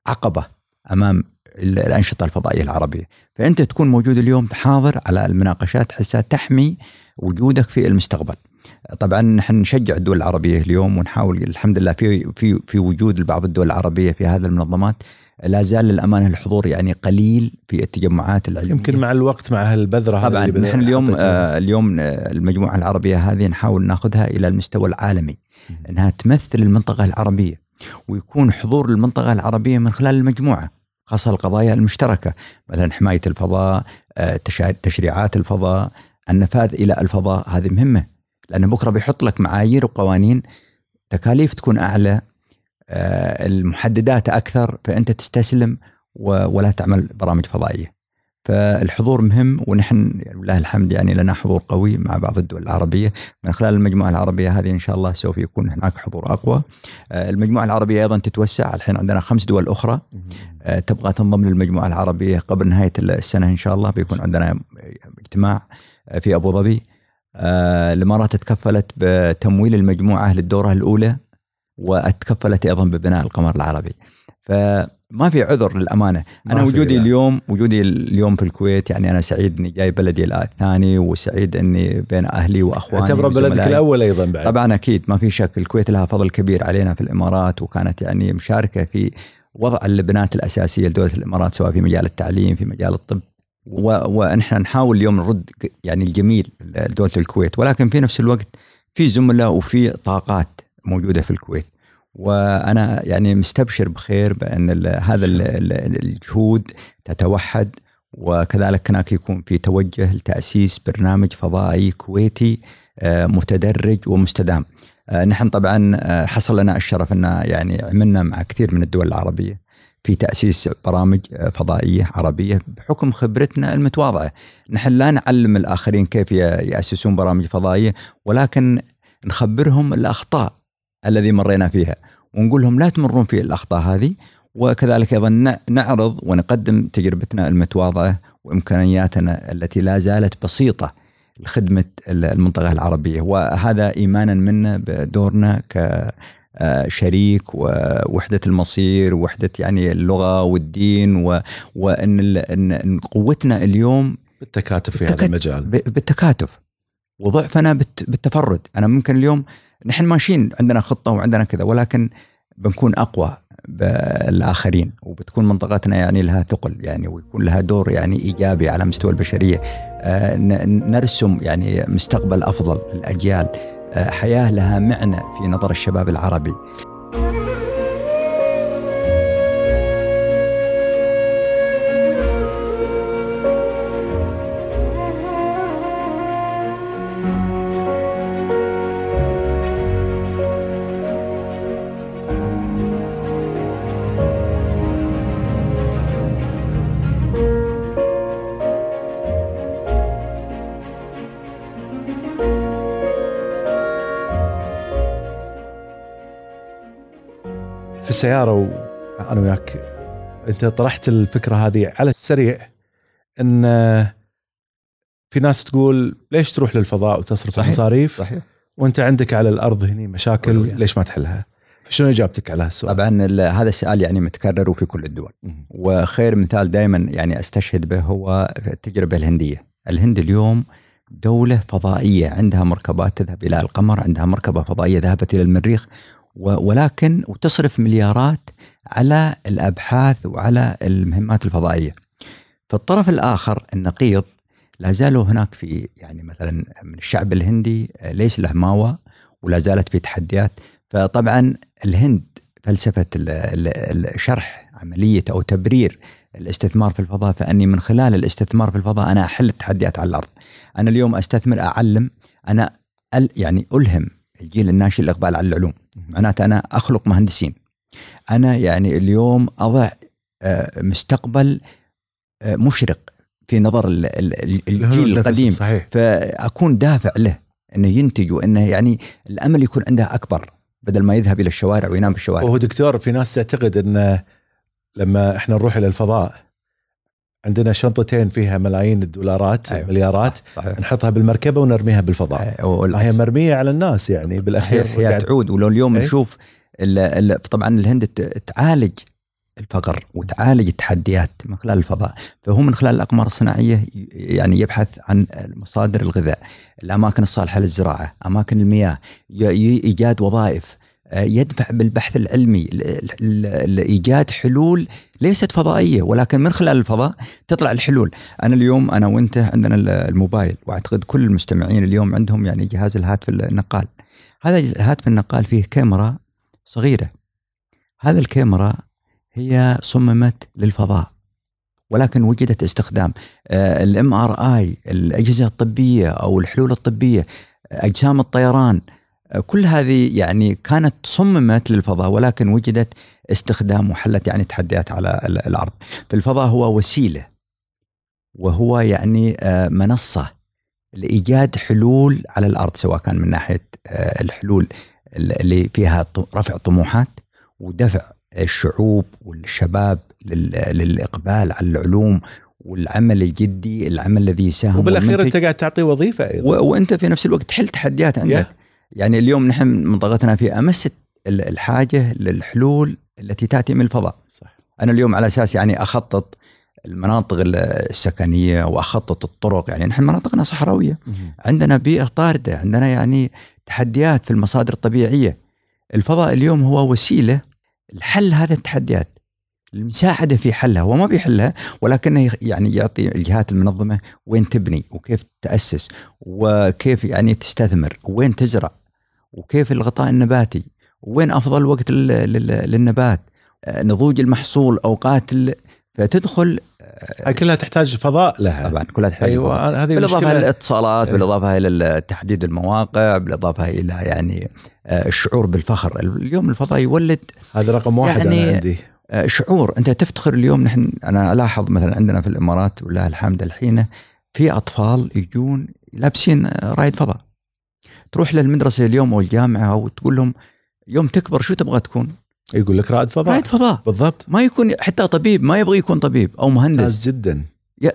عقبة أمام ال- الأنشطة الفضائية العربية. فأنت تكون موجود اليوم حاضر على المناقشات حتى تحمي وجودك في المستقبل. طبعا نحن نشجع الدول العربية اليوم ونحاول الحمد لله في في في وجود بعض الدول العربية في هذه المنظمات. لا زال للأمانة الحضور يعني قليل في التجمعات العلمية يمكن مع الوقت مع هالبذرة طبعا نحن اليوم. آه اليوم آه المجموعة العربية هذه نحاول ناخذها إلى المستوى العالمي إنها تمثل المنطقة العربية ويكون حضور المنطقة العربية من خلال المجموعة خاصة القضايا المشتركة مثلا حماية الفضاء آه تشريعات الفضاء النفاذ إلى الفضاء هذه مهمة لأن بكرة بيحط لك معايير وقوانين تكاليف تكون أعلى المحددات أكثر فأنت تستسلم ولا تعمل برامج فضائية. فالحضور مهم ونحن لله الحمد يعني لنا حضور قوي مع بعض الدول العربية. من خلال المجموعة العربية هذه إن شاء الله سوف يكون هناك حضور أقوى. آه، المجموعة العربية أيضا تتوسع. الحين عندنا خمس دول أخرى. آه، تبغى تنضم للمجموعة العربية قبل نهاية السنة إن شاء الله. بيكون عندنا اجتماع آه، في أبو ظبي. آه، الإمارات تكفلت بتمويل المجموعة للدوره الأولى. وتكفلت أيضا ببناء القمر العربي. فما في عذر للأمانة أنا وجودي لا. اليوم وجودي اليوم في الكويت يعني أنا سعيد إني جاي بلدي الثاني وسعيد إني بين أهلي وأخواني اعتبره بلدك. الأول أيضا بعد طبعا أكيد ما في شك الكويت لها فضل كبير علينا في الإمارات وكانت يعني مشاركة في وضع اللبنات الأساسية لدولة الإمارات سواء في مجال التعليم في مجال الطب و- ونحن نحاول اليوم نرد يعني الجميل لدولة الكويت ولكن في نفس الوقت في زملاء وفي طاقات موجودة في الكويت وأنا يعني مستبشر بخير بأن هذا ال- ال- الجهود تتوحد وكذلك هناك يكون في توجه لتأسيس برنامج فضائي كويتي آه، متدرج ومستدام. آه، نحن طبعا آه، حصل لنا الشرف أن يعني عملنا مع كثير من الدول العربية في تأسيس برامج فضائية عربية بحكم خبرتنا المتواضعة. نحن لا نعلم الآخرين كيف يأسسون برامج فضائية ولكن نخبرهم الأخطاء الذي مرينا فيها. ونقول لهم لا تمرون في الأخطاء هذه وكذلك أيضا نعرض ونقدم تجربتنا المتواضعة وإمكانياتنا التي لا زالت بسيطة لخدمة ال- المنطقة العربية. وهذا ايمانا منا بدورنا كشريك ووحدة المصير ووحدة يعني اللغة والدين و- وإن ال- إن- إن قوتنا اليوم بالتكاتف في هذا بالتكات- المجال. بالتكاتف. وضعفنا بالت- بالتفرد. أنا ممكن اليوم نحن ماشيين عندنا خطة وعندنا كذا ولكن بنكون أقوى بالآخرين وبتكون منطقتنا يعني لها ثقل يعني ويكون لها دور يعني إيجابي على مستوى البشرية. آه، نرسم يعني مستقبل أفضل للأجيال. آه، حياة لها معنى في نظر الشباب العربي. السياره وأنا وياك. أنت طرحت الفكرة هذه على السريع إن في ناس تقول ليش تروح للفضاء وتصرف صحيح مصاريف صحيح. وأنت عندك على الأرض هنا مشاكل ليش ما تحلها؟ شنو إجابتك على هالسؤال؟ طبعا هذا السؤال يعني متكرر وفي كل الدول. وخير مثال دائما يعني أستشهد به هو التجربة الهندية، الهند اليوم دولة فضائية عندها مركبات تذهب إلى القمر عندها مركبة فضائية ذهبت إلى المريخ ولكن وتصرف مليارات على الأبحاث وعلى المهمات الفضائية. في الطرف الآخر النقيض لا زالوا هناك في يعني مثلا من الشعب الهندي ليس له ماوى ولا زالت في تحديات فطبعا الهند فلسفة شرح عملية أو تبرير الاستثمار في الفضاء فأني من خلال الاستثمار في الفضاء أنا أحل التحديات على الأرض. أنا اليوم أستثمر أعلم أنا يعني ألهم الجيل الناشئ الاقبال على العلوم معناته أنا أخلق مهندسين أنا يعني اليوم أضع آه، مستقبل آه، مشرق في نظر الجيل القديم صحيح. فأكون دافع له إنه ينتج وإنه يعني الأمل يكون عنده أكبر بدل ما يذهب إلى الشوارع وينام في الشوارع. وهو دكتور في ناس تعتقد انه لما إحنا نروح إلى الفضاء عندنا شنطتين فيها ملايين الدولارات أيوة. مليارات صحيح. نحطها بالمركبة ونرميها بالفضاء أيوة. هي مرمية على الناس يعني بالأخير هي قاعد... تعود ولو اليوم أيوة. نشوف ال ال طبعا الهند تعالج الفقر وتعالج التحديات من خلال الفضاء فهو من خلال الأقمار الصناعية يعني يبحث عن مصادر الغذاء الأماكن الصالحة للزراعة أماكن المياه إيجاد وظائف يدفع بالبحث العلمي لايجاد حلول ليست فضائية ولكن من خلال الفضاء تطلع الحلول، أنا اليوم أنا وأنت عندنا الموبايل وأعتقد كل المستمعين اليوم عندهم يعني جهاز الهاتف النقال. هذا الهاتف النقال فيه كاميرا صغيرة. هذا الكاميرا هي صممت للفضاء ولكن وجدت استخدام الام ار اي الأجهزة الطبية أو الحلول الطبية أجسام الطيران كل هذه يعني كانت صممت للفضاء ولكن وجدت استخدام وحلت يعني تحديات على الأرض. فالفضاء هو وسيلة وهو يعني آه، منصة لإيجاد حلول على الأرض سواء كان من ناحية آه، الحلول اللي فيها رفع طموحات ودفع الشعوب والشباب للإقبال على العلوم والعمل الجدي العمل الذي يساهم وبالأخير أنت قاعد تعطي وظيفة أيضا. وأنت في نفس الوقت تحل تحديات عندك. Yeah. يعني اليوم نحن منطقتنا في أمس الحاجة للحلول التي تأتي من الفضاء. صح أنا اليوم على أساس يعني أخطط المناطق السكنية وأخطط الطرق يعني نحن مناطقنا صحراوية. عندنا بيئة طاردة عندنا يعني تحديات في المصادر الطبيعية. الفضاء اليوم هو وسيلة لحل هذه التحديات المساعدة في حلها. هو ما بيحلها ولكنه يعني يعطي الجهات المنظمة وين تبني وكيف تأسس وكيف يعني تستثمر وين تزرع. وكيف الغطاء النباتي؟ وين أفضل وقت للنبات؟ آه، نضوج المحصول أوقات فتدخل هاي كلها تحتاج فضاء لها. طبعا كلها تحتاج أيوه هذه بالإضافة إلى الاتصالات أيوة. بالإضافة إلى تحديد المواقع بالإضافة إلى يعني آه، الشعور بالفخر. اليوم الفضاء يولد هذا رقم واحد يعني أنا عندي. آه، شعور. أنت تفتخر اليوم نحن أنا ألاحظ مثلا عندنا في الإمارات ولله الحمد الحين في أطفال يجون لابسين رايد فضاء. تروح للمدرسة اليوم أو الجامعة أو تقول لهم يوم تكبر شو تبغى تكون؟ يقول لك رائد فضاء. رائد فضاء. بالضبط. ما يكون حتى طبيب ما يبغى يكون طبيب أو مهندس. جدا.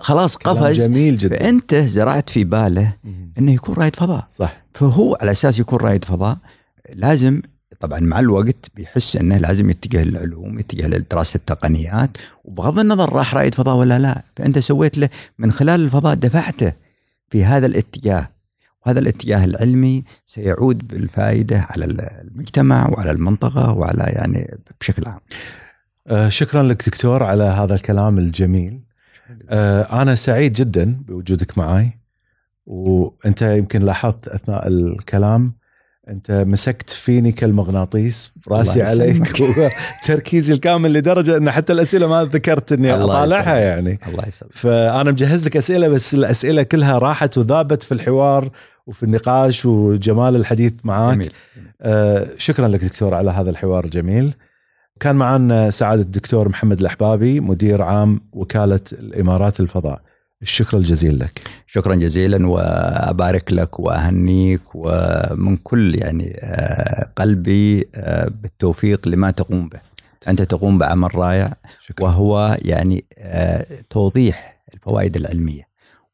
خلاص قفز. جميل جدا. فأنت زرعت في باله إنه يكون رائد فضاء. صح. فهو على أساس يكون رائد فضاء لازم طبعا مع الوقت بيحس إنه لازم يتجه للعلوم يتجه لدراسة التقنيات وبغض النظر راح رائد فضاء ولا لا. فأنت سويت له من خلال الفضاء دفعته في هذا الاتجاه. وهذا الاتجاه العلمي سيعود بالفائدة على المجتمع وعلى المنطقة وعلى يعني بشكل عام. آه، شكرا لك دكتور على هذا الكلام الجميل. آه، أنا سعيد جدا بوجودك معي وأنت يمكن لاحظت أثناء الكلام أنت مسكت فيني كالمغناطيس راسي عليك وتركيزي الكامل لدرجة أن حتى الأسئلة ما ذكرت إني أطالعها يعني. الله يسلمك. فأنا مجهز لك أسئلة بس الأسئلة كلها راحت وذابت في الحوار وفي النقاش وجمال الحديث معاك. جميل. آه شكرا لك دكتور على هذا الحوار الجميل. كان معنا سعادة الدكتور محمد الأحبابي مدير عام وكالة الإمارات الفضاء الشكر الجزيل لك. شكرا جزيلا وأبارك لك وأهنيك ومن كل يعني آه، قلبي آه، بالتوفيق لما تقوم به. أنت تقوم بعمل رائع شكرا. وهو يعني آه، توضيح الفوائد العلمية.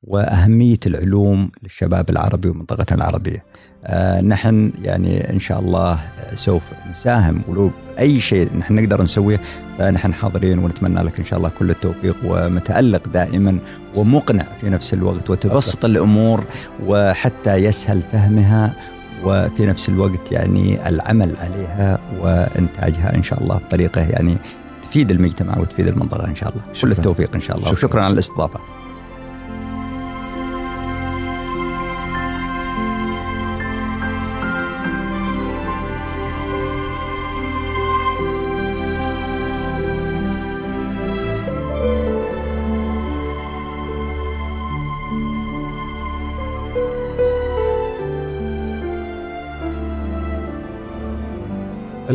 وأهمية العلوم للشباب العربي ومنطقتنا العربية. آه، نحن يعني إن شاء الله سوف نساهم ولو أي شيء نحن نقدر نسويه نحن حاضرين ونتمنى لك إن شاء الله كل التوفيق ومتألق دائما ومقنع في نفس الوقت وتبسط الأمور وحتى يسهل فهمها وفي نفس الوقت يعني العمل عليها وإنتاجها إن شاء الله بطريقة يعني تفيد المجتمع وتفيد المنطقة إن شاء الله. شكرا. كل التوفيق إن شاء الله. شكرا. وشكرا على الاستضافة.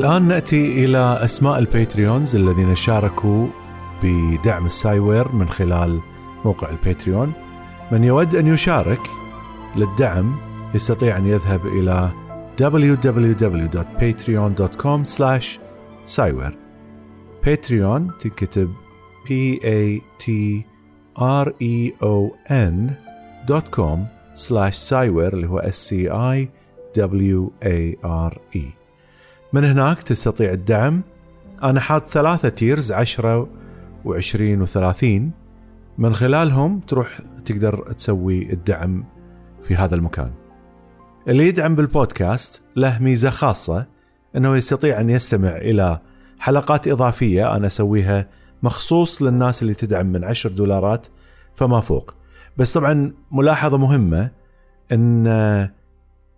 الآن نأتي إلى أسماء ال Patreons الذين شاركوا بدعم ال Sciware من خلال موقع ال Patreon. من يود أن يشارك للدعم يستطيع أن يذهب إلى www.patreon.com slash Sciware Patreon تنكتب p a t r e o n dot com slash Sciware اللي هو s c i w a r e. من هناك تستطيع الدعم. أنا حاط ثلاثة تيرز عشرة وعشرين وثلاثين. من خلالهم تروح تقدر تسوي الدعم في هذا المكان. اللي يدعم بالبودكاست له ميزة خاصة أنه يستطيع أن يستمع إلى حلقات إضافية أنا أسويها مخصوص للناس اللي تدعم من عشر دولارات فما فوق. بس طبعا ملاحظة مهمة أن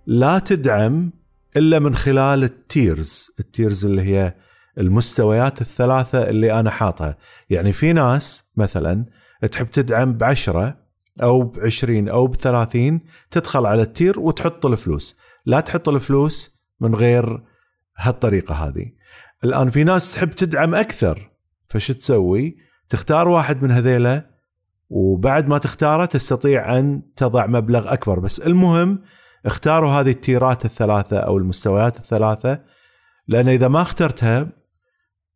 لا تدعم إلا من خلال ال tiers. ال tiers اللي هي المستويات الثلاثة اللي أنا حاطها. يعني في ناس مثلا تحب تدعم بعشرة أو بعشرين أو بثلاثين تدخل على ال tier وتحط الفلوس. لا تحط الفلوس من غير هالطريقة هذه. الآن في ناس تحب تدعم أكثر. فش تسوي؟ تختار واحد من هذيلا وبعد ما تختاره تستطيع أن تضع مبلغ أكبر. بس المهم اختاروا هذه التيرات الثلاثة أو المستويات الثلاثة لأن إذا ما اخترتها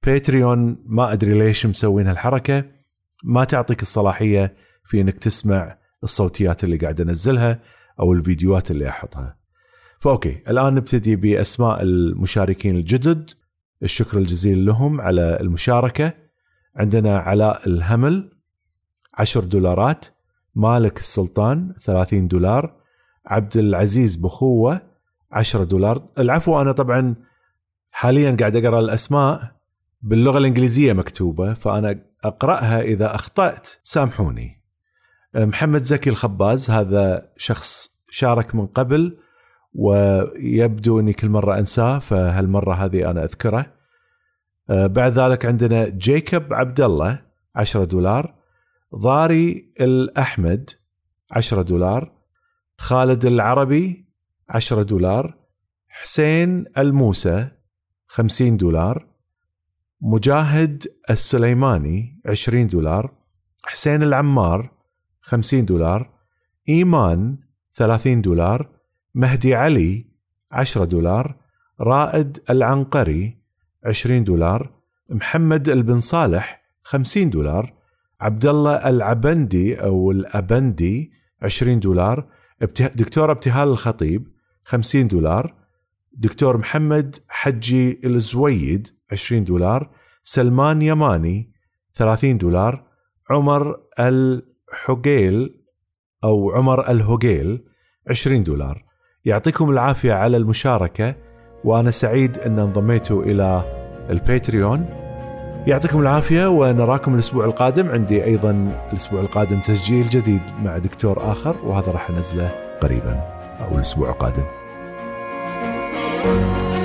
باتريون ما أدري ليش مسوين هالحركه ما تعطيك الصلاحية في إنك تسمع الصوتيات اللي قاعد أنزلها أو الفيديوهات اللي أحطها. فأوكي الآن نبتدي بأسماء المشاركين الجدد. الشكر الجزيل لهم على المشاركة. عندنا علاء الهمل 10 دولارات مالك السلطان 30 دولار. عبد العزيز بخوة 10 دولار. العفو أنا طبعا حاليا قاعد أقرأ الأسماء باللغة الإنجليزية مكتوبة فأنا أقرأها إذا أخطأت سامحوني. محمد زكي الخباز هذا شخص شارك من قبل ويبدو إني كل مرة أنساه فهالمرة هذه أنا أذكره. بعد ذلك عندنا جيكوب عبد الله 10 دولار. ضاري الأحمد 10 دولار. خالد العربي 10 دولار حسين الموسى 50 دولار مجاهد السليماني 20 دولار حسين العمار 50 دولار إيمان 30 دولار مهدي علي 10 دولار رائد العنقري 20 دولار محمد البن صالح 50 دولار عبد الله العبندي أو الأبندي 20 دولار دكتور ابتهال الخطيب 50 دولار. دكتور محمد حجي الزويد 20 دولار. سلمان يماني 30 دولار. عمر الحقيل أو عمر الهقيل 20 دولار. يعطيكم العافية على المشاركة وأنا سعيد أن انضميتوا إلى الباتريون. يعطيكم العافية ونراكم الأسبوع القادم. عندي أيضا الأسبوع القادم تسجيل جديد مع دكتور آخر وهذا راح أنزله قريبا أو الأسبوع القادم. thank you